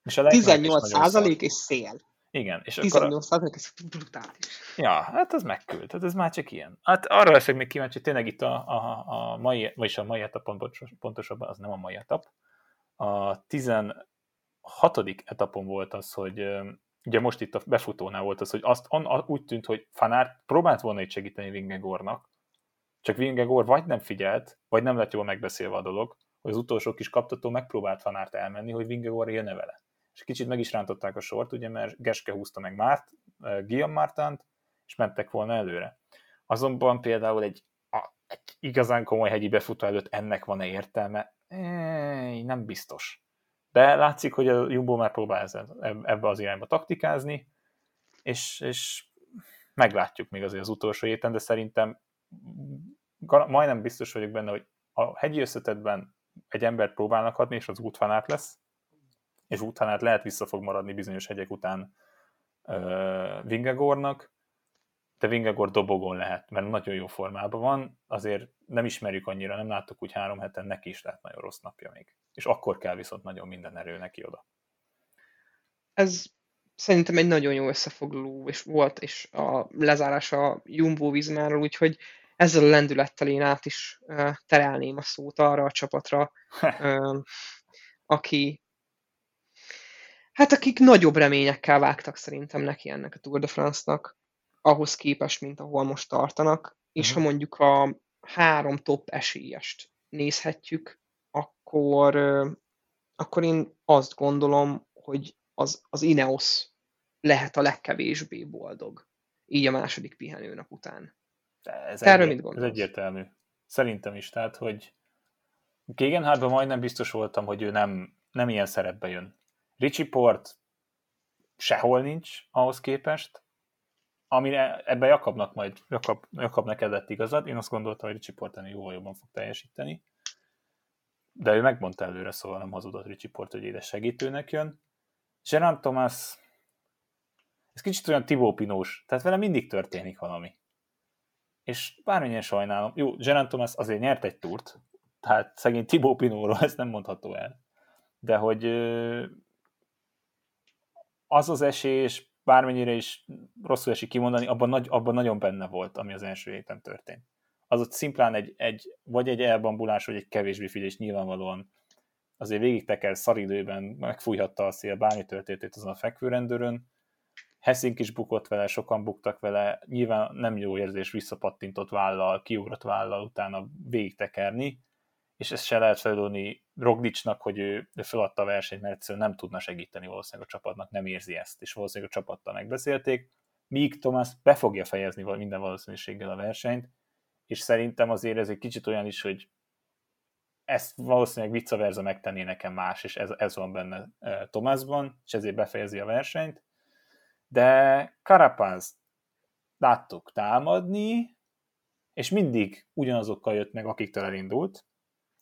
B: És a 18 százalék és szél.
A: Igen. És
B: 18 százalék, ez brutális.
A: Ja, hát az megküld, hát ez már csak ilyen. Hát arra leszek még kíváncsi, tényleg itt a, a, a mai, vagyis a mai etap pontosabban, az nem a mai etap, a hatodik etapon volt az, hogy ugye most itt a befutónál volt az, hogy azt on, úgy tűnt, hogy Fanár próbált volna itt segíteni Vingegornak, csak Vingegor vagy nem figyelt, vagy nem lett jól megbeszélve a dolog, hogy az utolsó kis kaptató megpróbált Fanárt elmenni, hogy Vingegor jönne vele. És kicsit meg is rántották a sort, ugye, mert Geske húzta meg Márt, Guillaume Mártánt, és mentek volna előre. Azonban például egy, a, egy igazán komoly hegyi befutó előtt ennek van-e értelme? Éj, nem biztos de látszik, hogy a Jumbo már próbál ebbe az irányba taktikázni, és, és meglátjuk még azért az utolsó héten, de szerintem majdnem biztos vagyok benne, hogy a hegyi összetetben egy embert próbálnak adni, és az útfanát lesz, és útfanát lehet vissza fog maradni bizonyos hegyek után uh, Vingegornak, de Vingegor dobogon lehet, mert nagyon jó formában van, azért nem ismerjük annyira, nem láttuk úgy három heten, neki is lehet nagyon rossz napja még. És akkor kell viszont nagyon minden erő neki oda.
B: Ez szerintem egy nagyon jó összefoglaló és volt, és a lezárás a Jumbo Vizmáról, úgyhogy ezzel a lendülettel én át is terelném a szót arra a csapatra, aki hát akik nagyobb reményekkel vágtak szerintem neki ennek a Tour de France-nak ahhoz képest, mint ahol most tartanak, és uh-huh. ha mondjuk a három top esélyest nézhetjük, akkor, akkor én azt gondolom, hogy az, az Ineos lehet a legkevésbé boldog, így a második pihenőnap után.
A: Ez, Erről mit gondolsz? Ez egyértelmű. Szerintem is, tehát, hogy Gegenhardban majdnem biztos voltam, hogy ő nem, nem ilyen szerepbe jön. Richie Port sehol nincs ahhoz képest, amire ebben Jakabnak majd, Jakab, Jakab neked lett igazad, én azt gondoltam, hogy Ricsi Portani jóval jobban fog teljesíteni, de ő megmondta előre, szóval nem hazudott Ricsi Port, hogy édes segítőnek jön. Gerard Thomas, ez kicsit olyan Tibó Pinós, tehát vele mindig történik valami. És bármilyen sajnálom, jó, Gerard Thomas azért nyert egy túrt, tehát szegény Tibó Pinóról ezt nem mondható el. De hogy az az esély, és bármennyire is rosszul esik kimondani, abban, nagy, abban nagyon benne volt, ami az első héten történt. Az ott szimplán egy, egy vagy egy elbambulás, vagy egy kevésbé figyelés nyilvánvalóan azért végig teker szaridőben, megfújhatta a szél, bármi történt azon a fekvőrendőrön. Hessink is bukott vele, sokan buktak vele, nyilván nem jó érzés visszapattintott vállal, kiugrott vállal utána végig tekerni, és ezt se lehet feladni Roglicsnak, hogy ő, feladta a versenyt, mert egyszerűen nem tudna segíteni valószínűleg a csapatnak, nem érzi ezt, és valószínűleg a csapattal megbeszélték, míg Thomas be fogja fejezni minden valószínűséggel a versenyt, és szerintem azért ez egy kicsit olyan is, hogy ezt valószínűleg vice versa megtenné nekem más, és ez, ez van benne e, Thomasban, és ezért befejezi a versenyt. De Carapaz láttuk támadni, és mindig ugyanazokkal jött meg, akiktől elindult,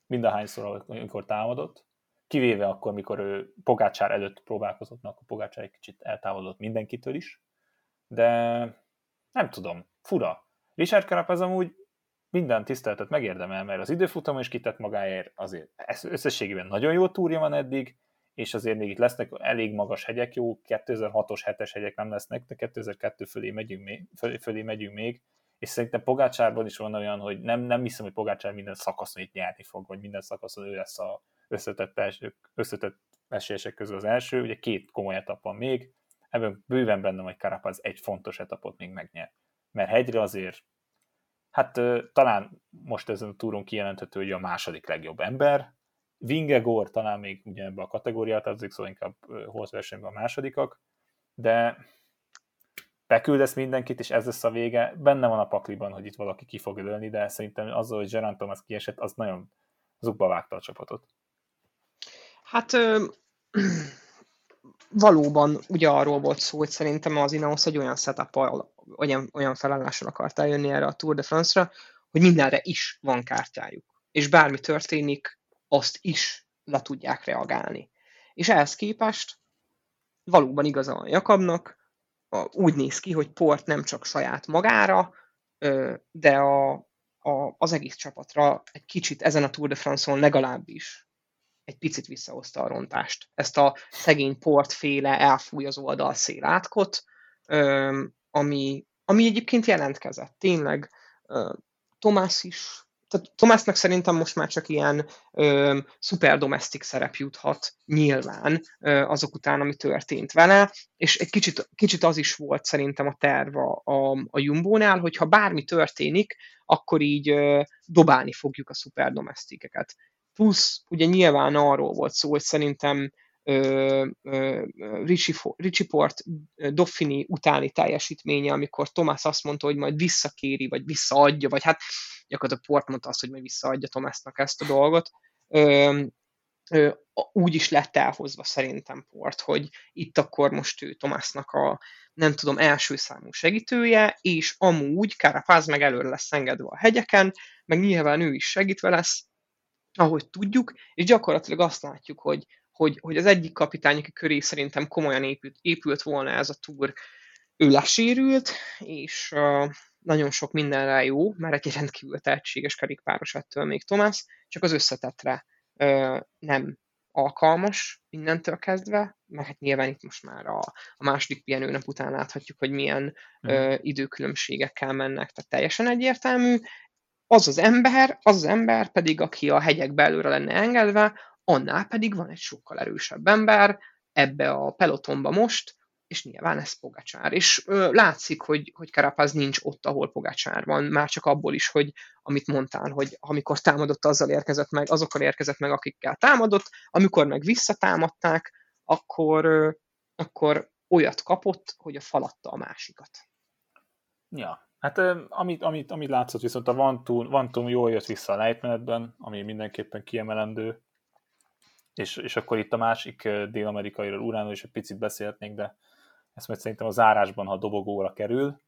A: mind a hányszor, amikor támadott, kivéve akkor, mikor ő Pogácsár előtt próbálkozott, mert akkor Pogácsár egy kicsit eltávolodott mindenkitől is, de nem tudom, fura. Richard Carapaz amúgy minden tiszteletet megérdemel, mert az időfutamon is kitett magáért, azért összességében nagyon jó túrja van eddig, és azért még itt lesznek elég magas hegyek, jó, 2006-os, 7-es hegyek nem lesznek, de 2002 fölé megyünk még, fölé, fölé megyünk még, és szerintem Pogácsárban is van olyan, hogy nem, nem hiszem, hogy Pogácsár minden szakaszon itt nyerni fog, vagy minden szakaszon ő lesz a összetett, első, összetett esélyesek közül az első, ugye két komoly etap van még, ebben bőven benne hogy Carapaz egy fontos etapot még megnyer. Mert hegyre azért, hát talán most ezen a túron kijelenthető, hogy a második legjobb ember, Vingegor talán még ugye ebbe a kategóriát adzik, szóval inkább versenyben a másodikak, de beküldesz mindenkit, és ez lesz a vége. Benne van a pakliban, hogy itt valaki ki fog ölni, de szerintem azzal, hogy Gerard Thomas kiesett, az nagyon zugba vágta a csapatot.
B: Hát ö, valóban ugye arról volt szó, hogy szerintem az Ineos egy olyan setup olyan, olyan felállással akart eljönni erre a Tour de France-ra, hogy mindenre is van kártyájuk. És bármi történik, azt is le tudják reagálni. És ehhez képest valóban igaza van Jakabnak, úgy néz ki, hogy Port nem csak saját magára, de a, a, az egész csapatra egy kicsit ezen a Tour de France-on legalábbis egy picit visszahozta a rontást. Ezt a szegény portféle elfúj az oldalszél átkot, ami, ami egyébként jelentkezett. Tényleg Tomás is, tehát Tomásnak szerintem most már csak ilyen ö, szuper domestic szerep juthat nyilván ö, azok után, ami történt vele, és egy kicsit, kicsit az is volt szerintem a terv a, a, Jumbo-nál, hogy ha bármi történik, akkor így ö, dobálni fogjuk a szuper domestikeket. Plusz ugye nyilván arról volt szó, hogy szerintem Richie Port Doffini utáni teljesítménye, amikor Thomas azt mondta, hogy majd visszakéri, vagy visszaadja, vagy hát gyakorlatilag Port mondta azt, hogy majd visszaadja Thomasnak ezt a dolgot, ö, ö, úgy is lett elhozva szerintem Port, hogy itt akkor most ő Thomasnak a nem tudom, első számú segítője, és amúgy Carapaz meg előre lesz engedve a hegyeken, meg nyilván ő is segítve lesz, ahogy tudjuk, és gyakorlatilag azt látjuk, hogy, hogy, hogy az egyik kapitány, aki köré szerintem komolyan épült, épült volna ez a túr, ő lesérült, és nagyon sok mindenre jó, mert egy rendkívül tehetséges kerékpáros ettől még Tomás, csak az összetetre uh, nem alkalmas mindentől kezdve, mert hát nyilván itt most már a, a második pihenőnap után láthatjuk, hogy milyen ö, időkülönbségekkel mennek, tehát teljesen egyértelmű, az az ember, az az ember pedig, aki a hegyek belőle lenne engedve, annál pedig van egy sokkal erősebb ember ebbe a pelotonba most, és nyilván ez Pogacsár. És ö, látszik, hogy, hogy Karapaz nincs ott, ahol Pogacsár van, már csak abból is, hogy amit mondtál, hogy amikor támadott, azzal érkezett meg, azokkal érkezett meg, akikkel támadott, amikor meg visszatámadták, akkor, ö, akkor olyat kapott, hogy a falatta a másikat.
A: Ja, Hát amit, amit, amit látszott, viszont a Vantum, Vantum jól jött vissza a lejtmenetben, ami mindenképpen kiemelendő, és, és akkor itt a másik dél-amerikairól, Uránról is egy picit beszélhetnénk, de ezt majd szerintem a zárásban, ha a dobogóra kerül.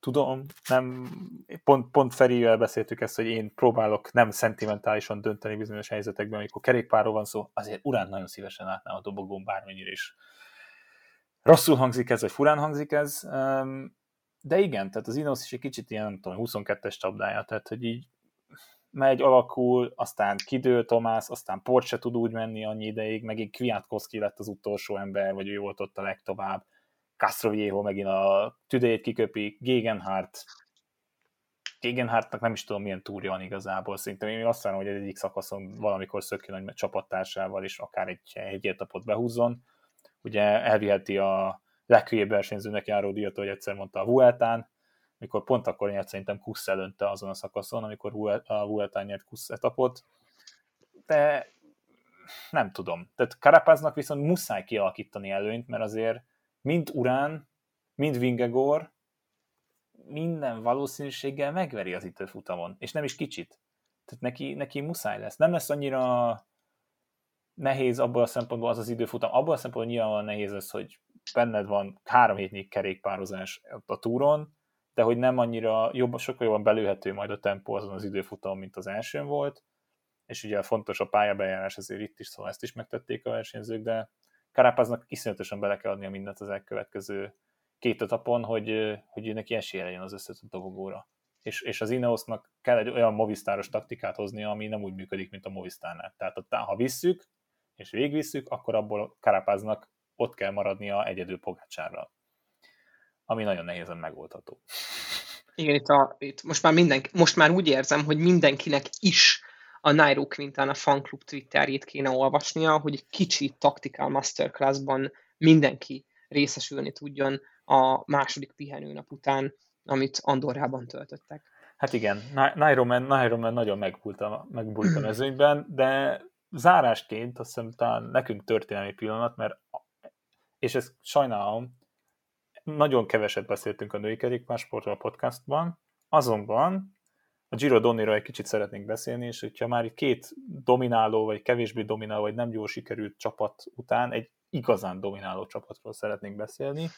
A: Tudom, nem, pont, pont Ferivel beszéltük ezt, hogy én próbálok nem szentimentálisan dönteni bizonyos helyzetekben, amikor kerékpárról van szó, azért Urán nagyon szívesen látnám a dobogón bármennyire is. Rosszul hangzik ez, vagy furán hangzik ez, de igen, tehát az Ineos is egy kicsit ilyen, nem tudom, 22-es csapdája, tehát hogy így megy, alakul, aztán kidől Tomás, aztán Port se tud úgy menni annyi ideig, megint Kwiatkowski lett az utolsó ember, vagy ő volt ott a legtovább. Castroviejo megint a tüdejét kiköpi, Gegenhardt, Gegenhardtnak nem is tudom milyen túrja van igazából, szerintem én azt várom, hogy egy egyik szakaszon valamikor szökjön egy csapattársával, és akár egy, egy etapot behúzzon. Ugye elviheti a leghülyébb versenyzőnek járó díjat, hogy egyszer mondta a Vueltán, mikor pont akkor nyert szerintem Kusz előnte azon a szakaszon, amikor a Vueltán nyert Kusz etapot, de nem tudom. Tehát Karapáznak viszont muszáj kialakítani előnyt, mert azért mind Urán, mind Vingegor minden valószínűséggel megveri az időfutamon, és nem is kicsit. Tehát neki, neki muszáj lesz. Nem lesz annyira nehéz abból a szempontból az az időfutam, abból a szempontból nyilván nehéz az, hogy benned van három hétnyi kerékpározás a túron, de hogy nem annyira jobb, sokkal jobban belőhető majd a tempó azon az időfutamon, mint az elsőn volt, és ugye fontos a pályabejárás azért itt is, szóval ezt is megtették a versenyzők, de Karapáznak iszonyatosan bele kell adnia mindent az elkövetkező két etapon, hogy, hogy neki esélye legyen az összes dobogóra. És, és az Ineosnak kell egy olyan movistáros taktikát hozni, ami nem úgy működik, mint a Movistárnál. Tehát ha visszük, és végigvisszük, akkor abból Karapáznak ott kell maradnia egyedül Pogácsárral. Ami nagyon nehézen megoldható.
B: Igen, itt, a, itt most, már mindenki, most már úgy érzem, hogy mindenkinek is a Nairo Quintana fanklub Twitterjét kéne olvasnia, hogy egy kicsi taktikál masterclassban mindenki részesülni tudjon a második pihenőnap után, amit Andorrában töltöttek.
A: Hát igen, Nairo Man, Nairo Man nagyon megbult a, megbult a mezőnyben, de zárásként azt hiszem talán nekünk történelmi pillanat, mert és ezt sajnálom, nagyon keveset beszéltünk a női kerékpársportról a podcastban, azonban a Giro Donniról egy kicsit szeretnénk beszélni, és hogyha már itt két domináló, vagy kevésbé domináló, vagy nem jól sikerült csapat után egy igazán domináló csapatról szeretnénk beszélni,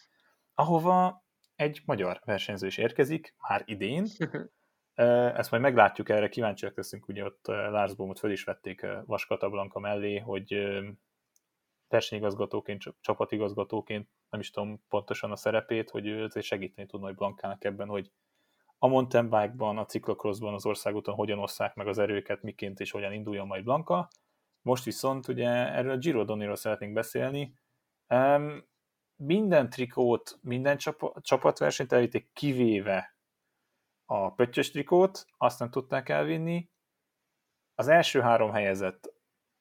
A: ahova egy magyar versenyző is érkezik, már idén. [laughs] Ezt majd meglátjuk erre, kíváncsiak leszünk, ugye ott Lars Bohmut föl is vették Vaskata Blanka mellé, hogy versenyigazgatóként, csapatigazgatóként, nem is tudom pontosan a szerepét, hogy ő segíteni tudna hogy Blankának ebben, hogy a mountain bike-ban, a ciklokroszban, az országúton hogyan osszák meg az erőket, miként és hogyan induljon majd Blanka. Most viszont ugye erről a Giro Doniról szeretnénk beszélni. Um, minden trikót, minden csap- csapatversenyt elvitték, kivéve a pöttyös trikót, azt nem tudták elvinni. Az első három helyezett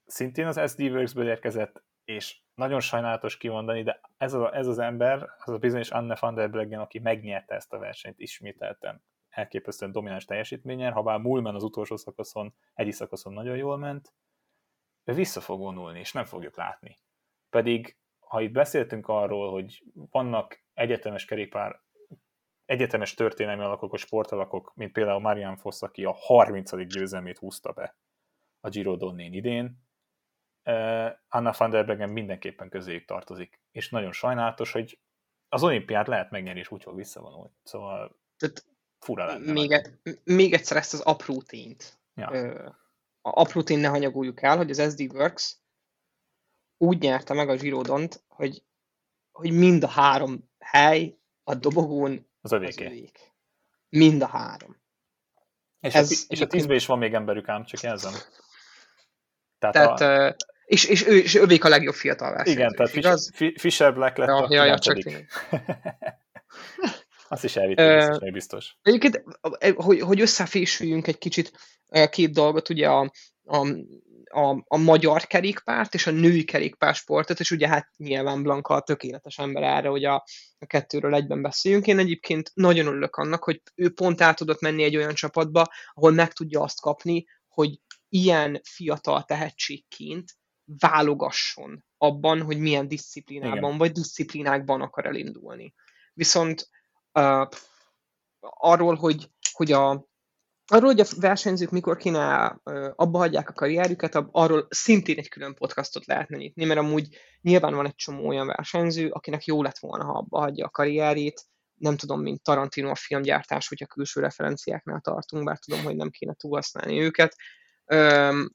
A: szintén az SD Works-ből érkezett, és nagyon sajnálatos kimondani, de ez, a, ez az ember, az a bizonyos Anne van der Breggen, aki megnyerte ezt a versenyt ismételten elképesztően domináns teljesítményen, ha bár Mulman az utolsó szakaszon, egy szakaszon nagyon jól ment, ő vissza fog vonulni, és nem fogjuk látni. Pedig, ha itt beszéltünk arról, hogy vannak egyetemes kerékpár, egyetemes történelmi alakok, a sportalakok, mint például Marian Foss, aki a 30. győzelmét húzta be a Giro Donnén idén, Anna van der Breggen mindenképpen közéjük tartozik. És nagyon sajnálatos, hogy az olimpiát lehet megnyerni, és úgy fog visszavonulni. Szóval Tehát fura lenne.
B: Még, e, még egyszer ezt az apró tényt. Ja. A apró tény ne hanyagoljuk el, hogy az SD Works úgy nyerte meg a Girodont, hogy, hogy mind a három hely a dobogón
A: az övéké. Az övék.
B: Mind a három.
A: És, Ez, a, és a tízben is van még emberük ám, csak jelzem.
B: Tehát, tehát a... És, és, ő, és övék a legjobb fiatal versenyző.
A: Igen, tehát igaz? Fischer Black lett ja, a ja, ja, csak [laughs] Azt is elvitték, uh, biztos.
B: Egyébként, hogy, hogy összefésüljünk egy kicsit két dolgot, ugye a, a, a, a magyar kerékpárt és a női kerékpársportot, és ugye hát nyilván Blanka a tökéletes ember erre, hogy a, a kettőről egyben beszéljünk. Én egyébként nagyon örülök annak, hogy ő pont át tudott menni egy olyan csapatba, ahol meg tudja azt kapni, hogy ilyen fiatal tehetségként válogasson abban, hogy milyen disziplinában Igen. vagy disziplinákban akar elindulni. Viszont uh, arról, hogy, hogy a Arról, hogy a versenyzők mikor kéne abba hagyják a karrierüket, arról szintén egy külön podcastot lehetne nyitni, mert amúgy nyilván van egy csomó olyan versenyző, akinek jó lett volna, ha abba hagyja a karrierét, nem tudom, mint Tarantino a filmgyártás, hogyha külső referenciáknál tartunk, bár tudom, hogy nem kéne túlhasználni őket,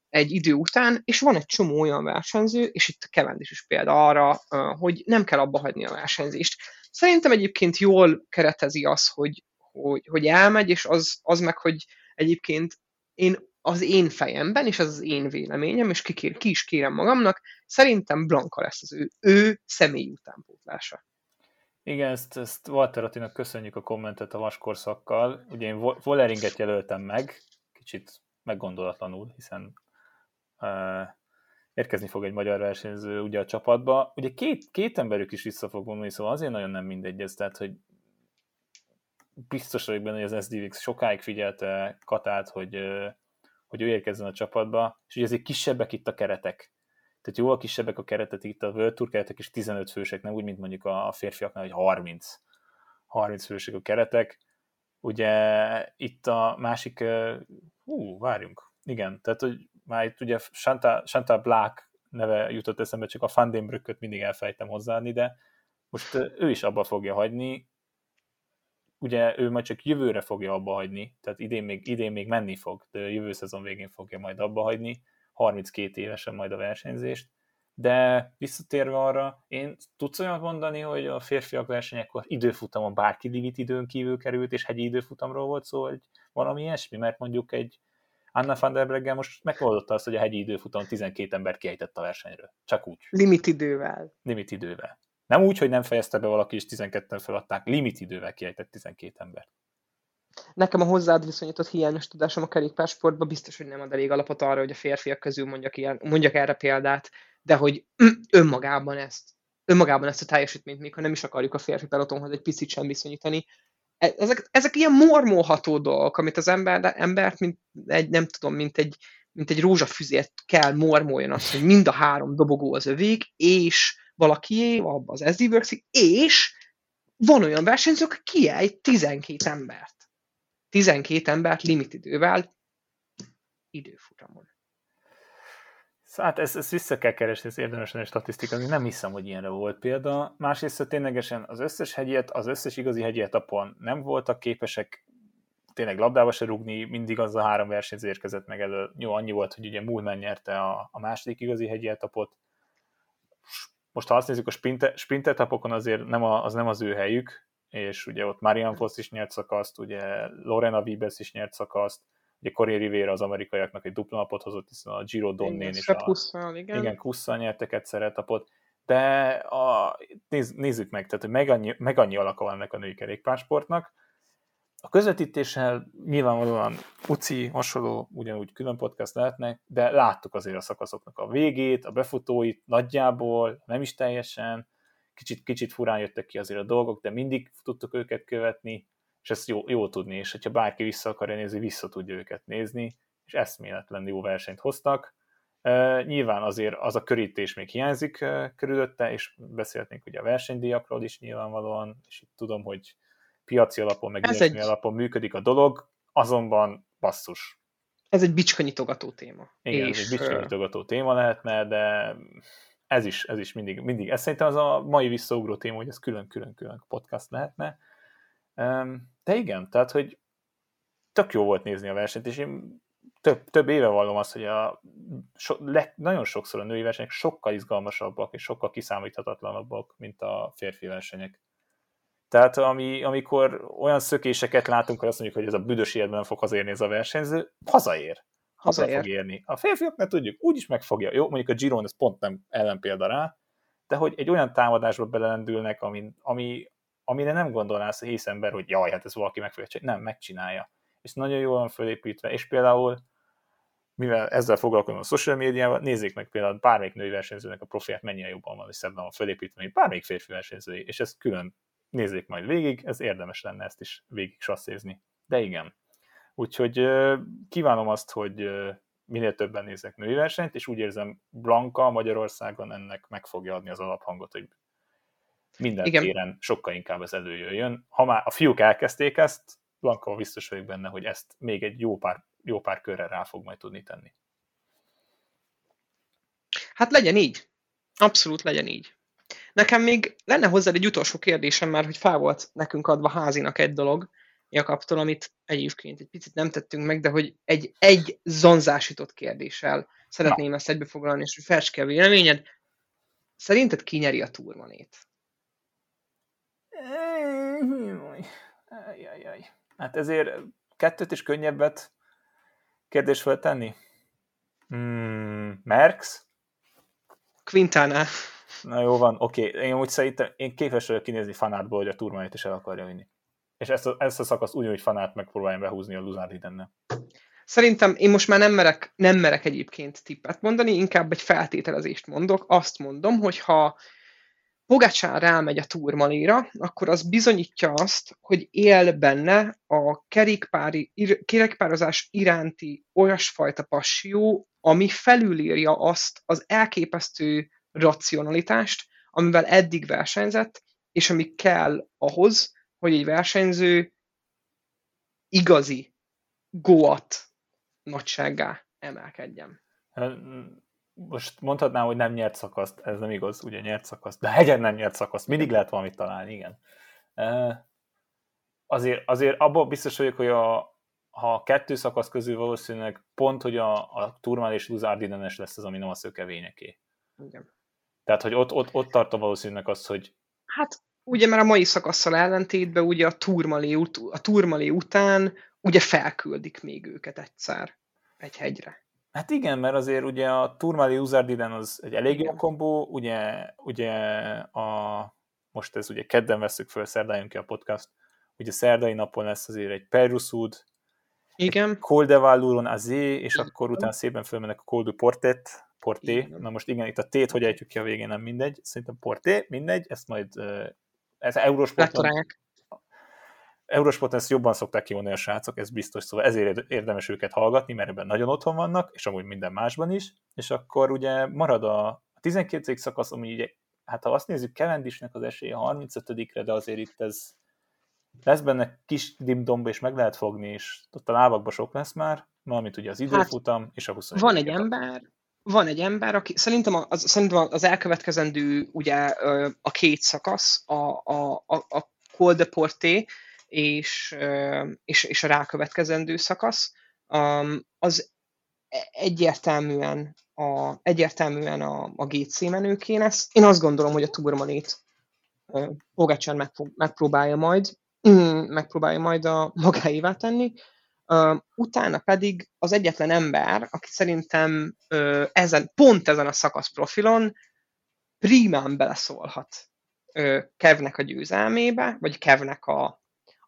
B: egy idő után, és van egy csomó olyan versenyző, és itt a is példa arra, hogy nem kell abba hagyni a versenyzést. Szerintem egyébként jól keretezi az, hogy, hogy, hogy elmegy, és az, az meg, hogy egyébként én az én fejemben, és az az én véleményem, és ki, kér, ki is kérem magamnak, szerintem Blanka lesz az ő, ő személyi utánpótlása.
A: Igen, ezt, ezt Walter Attinak köszönjük a kommentet a vaskorszakkal. Ugye én Volleringet jelöltem meg, kicsit meggondolatlanul, hiszen uh, érkezni fog egy magyar versenyző ugye a csapatba. Ugye két, két emberük is vissza fog vonulni, szóval azért nagyon nem mindegy ez, tehát hogy biztos vagyok benne, hogy az SDVX sokáig figyelte Katát, hogy, hogy ő érkezzen a csapatba, és ugye azért kisebbek itt a keretek. Tehát jóval kisebbek a keretet itt a World Tour keretek, és 15 fősek, nem úgy, mint mondjuk a férfiaknál, hogy 30. 30 fősek a keretek. Ugye itt a másik Hú, várjunk. Igen, tehát hogy már itt ugye Chantal, Chantal Black neve jutott eszembe, csak a Fandenbrücköt mindig elfejtem hozzáadni, de most ő is abba fogja hagyni. ugye ő majd csak jövőre fogja abba hagyni, tehát idén még, idén még menni fog, de jövő szezon végén fogja majd abba hagyni, 32 évesen majd a versenyzést, de visszatérve arra, én tudsz olyan mondani, hogy a férfiak versenyekkor időfutamon bárki limit időn kívül került, és hegyi időfutamról volt szó, hogy valami ilyesmi, mert mondjuk egy Anna van der Breggen most megoldotta azt, hogy a hegyi időfutamon 12 ember kiejtett a versenyről. Csak úgy.
B: Limit idővel.
A: Limit idővel. Nem úgy, hogy nem fejezte be valaki, és 12-en feladták, limit idővel kiejtett 12 ember.
B: Nekem a hozzád viszonyított hiányos tudásom a kerékpársportban biztos, hogy nem ad elég alapot arra, hogy a férfiak közül mondjak, ilyen, mondjak erre példát, de hogy [clears throat] önmagában ezt, önmagában ezt a teljesítményt, még ha nem is akarjuk a férfi pelotonhoz egy picit sem viszonyítani, ezek, ezek ilyen mormolható dolgok, amit az ember, embert, mint egy, nem tudom, mint egy, mint egy rózsafüzért kell mormoljon azt, hogy mind a három dobogó az övék, és valakié, az SD works és van olyan versenyző, aki kiejt 12 embert. 12 embert limit idővel időfutamon.
A: Hát ezt, ezt vissza kell keresni, ez érdemesen egy statisztika, nem hiszem, hogy ilyenre volt példa. Másrészt ténylegesen az összes hegyet, az összes igazi hegyi etapon nem voltak képesek tényleg labdába se rúgni, mindig az a három versenyző érkezett meg elő. Jó, annyi volt, hogy ugye Mulman nyerte a, a második igazi hegyi etapot. Most ha azt nézzük, a sprint, sprint etapokon azért nem a, az nem az ő helyük, és ugye ott Marian Foss is nyert szakaszt, ugye Lorena Vibes is nyert szakaszt, ugye Corey Rivera az amerikaiaknak egy dupla napot hozott, hiszen a Giro Donnén is a...
B: Kusszal, igen.
A: Igen, Kusszal nyertek egyszer etapot, de a, néz, nézzük meg, tehát hogy meg annyi, meg annyi alaka van ennek a női kerékpársportnak. A közvetítéssel nyilvánvalóan UCI hasonló, ugyanúgy külön podcast lehetnek, de láttuk azért a szakaszoknak a végét, a befutóit nagyjából, nem is teljesen, kicsit, kicsit furán jöttek ki azért a dolgok, de mindig tudtuk őket követni, és ezt jó, jó tudni, és hogyha bárki vissza akarja nézni, vissza tudja őket nézni, és eszméletlen jó versenyt hoztak. Uh, nyilván azért az a körítés még hiányzik uh, körülötte, és beszélhetnénk ugye a versenydíjakról is nyilvánvalóan, és itt tudom, hogy piaci alapon, meg ez egy... alapon működik a dolog, azonban basszus.
B: Ez egy bicskanyitogató téma.
A: Igen, és... ez egy bicskanyitogató téma lehetne, de ez is, ez is mindig, mindig. Ez szerintem az a mai visszaugró téma, hogy ez külön-külön-külön podcast lehetne. De igen, tehát, hogy tök jó volt nézni a versenyt, és én több, több éve vallom azt, hogy a, so, le, nagyon sokszor a női versenyek sokkal izgalmasabbak és sokkal kiszámíthatatlanabbak, mint a férfi versenyek. Tehát ami, amikor olyan szökéseket látunk, hogy azt mondjuk, hogy ez a büdös életben nem fog hazérni ez a versenyző, hazaér. Haza fog érni. A férfiaknak tudjuk, úgyis megfogja. Jó, mondjuk a Giron ez pont nem ellenpélda rá, de hogy egy olyan támadásba belendülnek, ami, ami, amire nem gondolnálsz a ember, hogy jaj, hát ez valaki meg fogja csinálni. Nem, megcsinálja. És nagyon jól van fölépítve, és például mivel ezzel foglalkozom a social médiával, nézzék meg például bármelyik női versenyzőnek a profiát mennyire jobban van, és szebben van fölépítve, mint bármelyik férfi versenyzői, és ezt külön nézzék majd végig, ez érdemes lenne ezt is végig sasszézni. De igen. Úgyhogy kívánom azt, hogy minél többen néznek női versenyt, és úgy érzem, Blanka Magyarországon ennek meg fogja adni az alaphangot, hogy minden Igen. téren sokkal inkább ez előjöjjön. Ha már a fiúk elkezdték ezt, Blanka biztos vagyok benne, hogy ezt még egy jó pár, jó pár körre rá fog majd tudni tenni.
B: Hát legyen így. Abszolút legyen így. Nekem még lenne hozzá egy utolsó kérdésem, mert hogy fel volt nekünk adva házinak egy dolog, Jakabtól, amit egyébként egy picit nem tettünk meg, de hogy egy, egy zonzásított kérdéssel szeretném Na. ezt egybefoglalni, és hogy fels ki a véleményed. Szerinted ki nyeri a turmanét?
A: Ajajaj. Hát ezért kettőt is könnyebbet kérdés feltenni. Hmm, Merx?
B: Quintana.
A: Na jó van, oké. Én úgy szerintem, én képes vagyok kinézni fanátból, hogy a turmanét is el akarja vinni. És ezt a, ezt a szakaszt úgy, hogy fanát megpróbálja behúzni a Luzár Hidennel.
B: Szerintem én most már nem merek, nem merek egyébként tippet mondani, inkább egy feltételezést mondok. Azt mondom, hogy ha Pogácsán rámegy a turmalira, akkor az bizonyítja azt, hogy él benne a kerékpári, ir, kerékpározás iránti olyasfajta passió, ami felülírja azt az elképesztő racionalitást, amivel eddig versenyzett, és ami kell ahhoz, hogy egy versenyző igazi goat nagysággá emelkedjen.
A: Most mondhatnám, hogy nem nyert szakaszt, ez nem igaz, ugye nyert szakaszt, de hegyen nem nyert szakaszt, mindig lehet valamit találni, igen. azért, azért abban biztos vagyok, hogy a, ha a kettő szakasz közül valószínűleg pont, hogy a, a Turmál és Luz Ardinenes lesz az, ami nem a szökevényeké.
B: Igen.
A: Tehát, hogy ott, ott, ott tartom valószínűleg azt, hogy
B: Hát ugye mert a mai szakasszal ellentétben ugye a Turmalé, a Turmalé után ugye felküldik még őket egyszer egy hegyre.
A: Hát igen, mert azért ugye a Turmali Uzardiden az egy elég jó kombó, ugye, ugye a, most ez ugye kedden veszük föl, szerdán ki a podcast, ugye szerdai napon lesz azért egy Perusud,
B: Igen,
A: Coldevaluron Azé, és akkor utána szépen fölmennek a Col du Portet, Porté.
B: Igen.
A: Na most igen, itt a tét hogy ejtjük ki a végén, nem mindegy. Szerintem Porté, mindegy, ezt majd ez Eurosporton, Eurosporton ezt jobban szokták kimondani a srácok, ez biztos, szóval ezért érdemes őket hallgatni, mert ebben nagyon otthon vannak, és amúgy minden másban is, és akkor ugye marad a 12. szakasz, ami ugye, hát ha azt nézzük, Cavendishnek az esélye a 35 de azért itt ez lesz benne kis dimdomb, és meg lehet fogni, és ott a lábakba sok lesz már, valamint ugye az időfutam, és a 21.
B: Van egy ember, van egy ember, aki szerintem az, szerintem az elkövetkezendő ugye a két szakasz, a, a, a, a Col de Porté és, és, és a rákövetkezendő szakasz, az e- egyértelműen a, egyértelműen a, a GC menőké lesz. Én azt gondolom, hogy a Turmanét Pogacsán megpróbálja majd, mm, megpróbálja majd a magáévá tenni, utána pedig az egyetlen ember, aki szerintem ezen, pont ezen a szakasz profilon primán beleszólhat Kevnek a győzelmébe, vagy Kevnek a,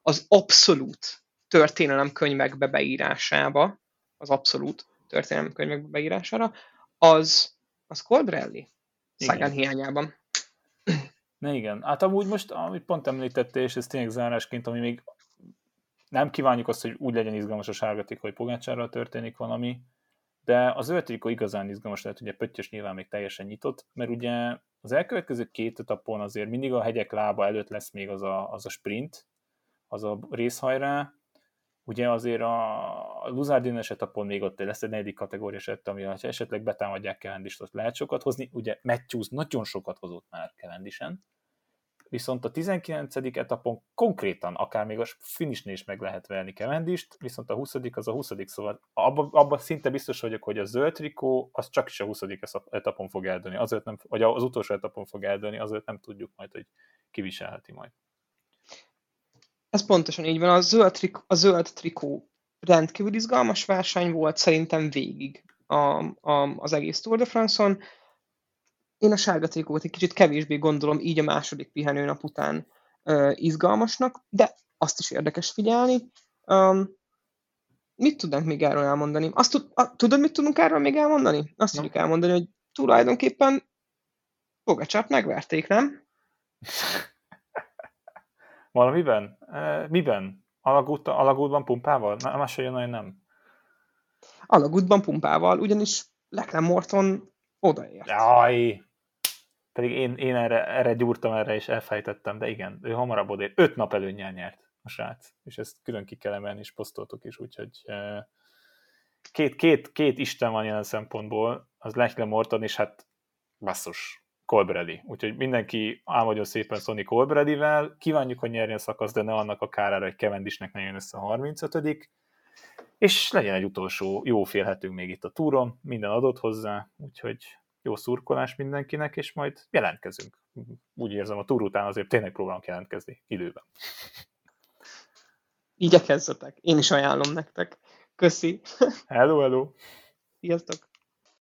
B: az abszolút történelemkönyvekbe beírásába, az abszolút történelemkönyvekbe beírására, az, az Colbrelli. Sagan hiányában.
A: Na igen, hát amúgy most, amit pont említette, és ez tényleg zárásként, ami még nem kívánjuk azt, hogy úgy legyen izgalmas a sárgatik, hogy Pogácsárral történik valami, de az zöld trikó igazán izgalmas lehet, ugye Pöttyös nyilván még teljesen nyitott, mert ugye az elkövetkező két etapon azért mindig a hegyek lába előtt lesz még az a, az a sprint, az a részhajrá, ugye azért a Luzardines etapon még ott lesz egy negyedik kategóriás eset, ami ha esetleg betámadják Cavendish-t, ott lehet sokat hozni, ugye Matthews nagyon sokat hozott már Cavendishen, viszont a 19. etapon konkrétan akár még a finishnél is meg lehet verni Cavendish-t, viszont a 20. az a 20. szóval abban abba szinte biztos vagyok, hogy a zöld trikó az csak is a 20. etapon fog eldőni, azért nem, vagy az utolsó etapon fog eldőni, azért nem tudjuk majd, hogy kiviselheti majd.
B: Ez pontosan így van. A zöld, trik, a zöld trikó rendkívül izgalmas verseny volt szerintem végig a, a, az egész Tour de France-on. Én a sárga trikót egy kicsit kevésbé gondolom így a második pihenőnap után uh, izgalmasnak, de azt is érdekes figyelni. Um, mit tudnánk még erről elmondani? Azt tud, a, tudod, mit tudunk erről még elmondani? Azt
A: No.
B: tudjuk elmondani, hogy tulajdonképpen Pogacsát megverték, nem? [laughs]
A: Valamiben? E, miben? Alagút, alagútban pumpával? Más olyan nagyon nem.
B: Alagútban pumpával, ugyanis Leclerc Morton odaért.
A: Jaj! Pedig én, én erre, erre gyúrtam erre, és elfejtettem, de igen, ő hamarabb odér. Öt nap előnyel nyert a srác, és ezt külön ki kell emelni, és posztoltuk is, úgyhogy két, két, két isten van jelen szempontból, az Leclerc Morton, és hát basszus, Colbrelli. Úgyhogy mindenki álmodjon szépen Sony Colbrellivel, kívánjuk, hogy nyerjen szakasz, de ne annak a kárára, hogy Cavendishnek ne jön össze a 35 és legyen egy utolsó jó félhetünk még itt a túron, minden adott hozzá, úgyhogy jó szurkolás mindenkinek, és majd jelentkezünk. Úgy érzem, a túr után azért tényleg próbálunk jelentkezni időben.
B: Igyekezzetek. Én is ajánlom nektek. Köszi.
A: Hello, hello!
B: Sziasztok.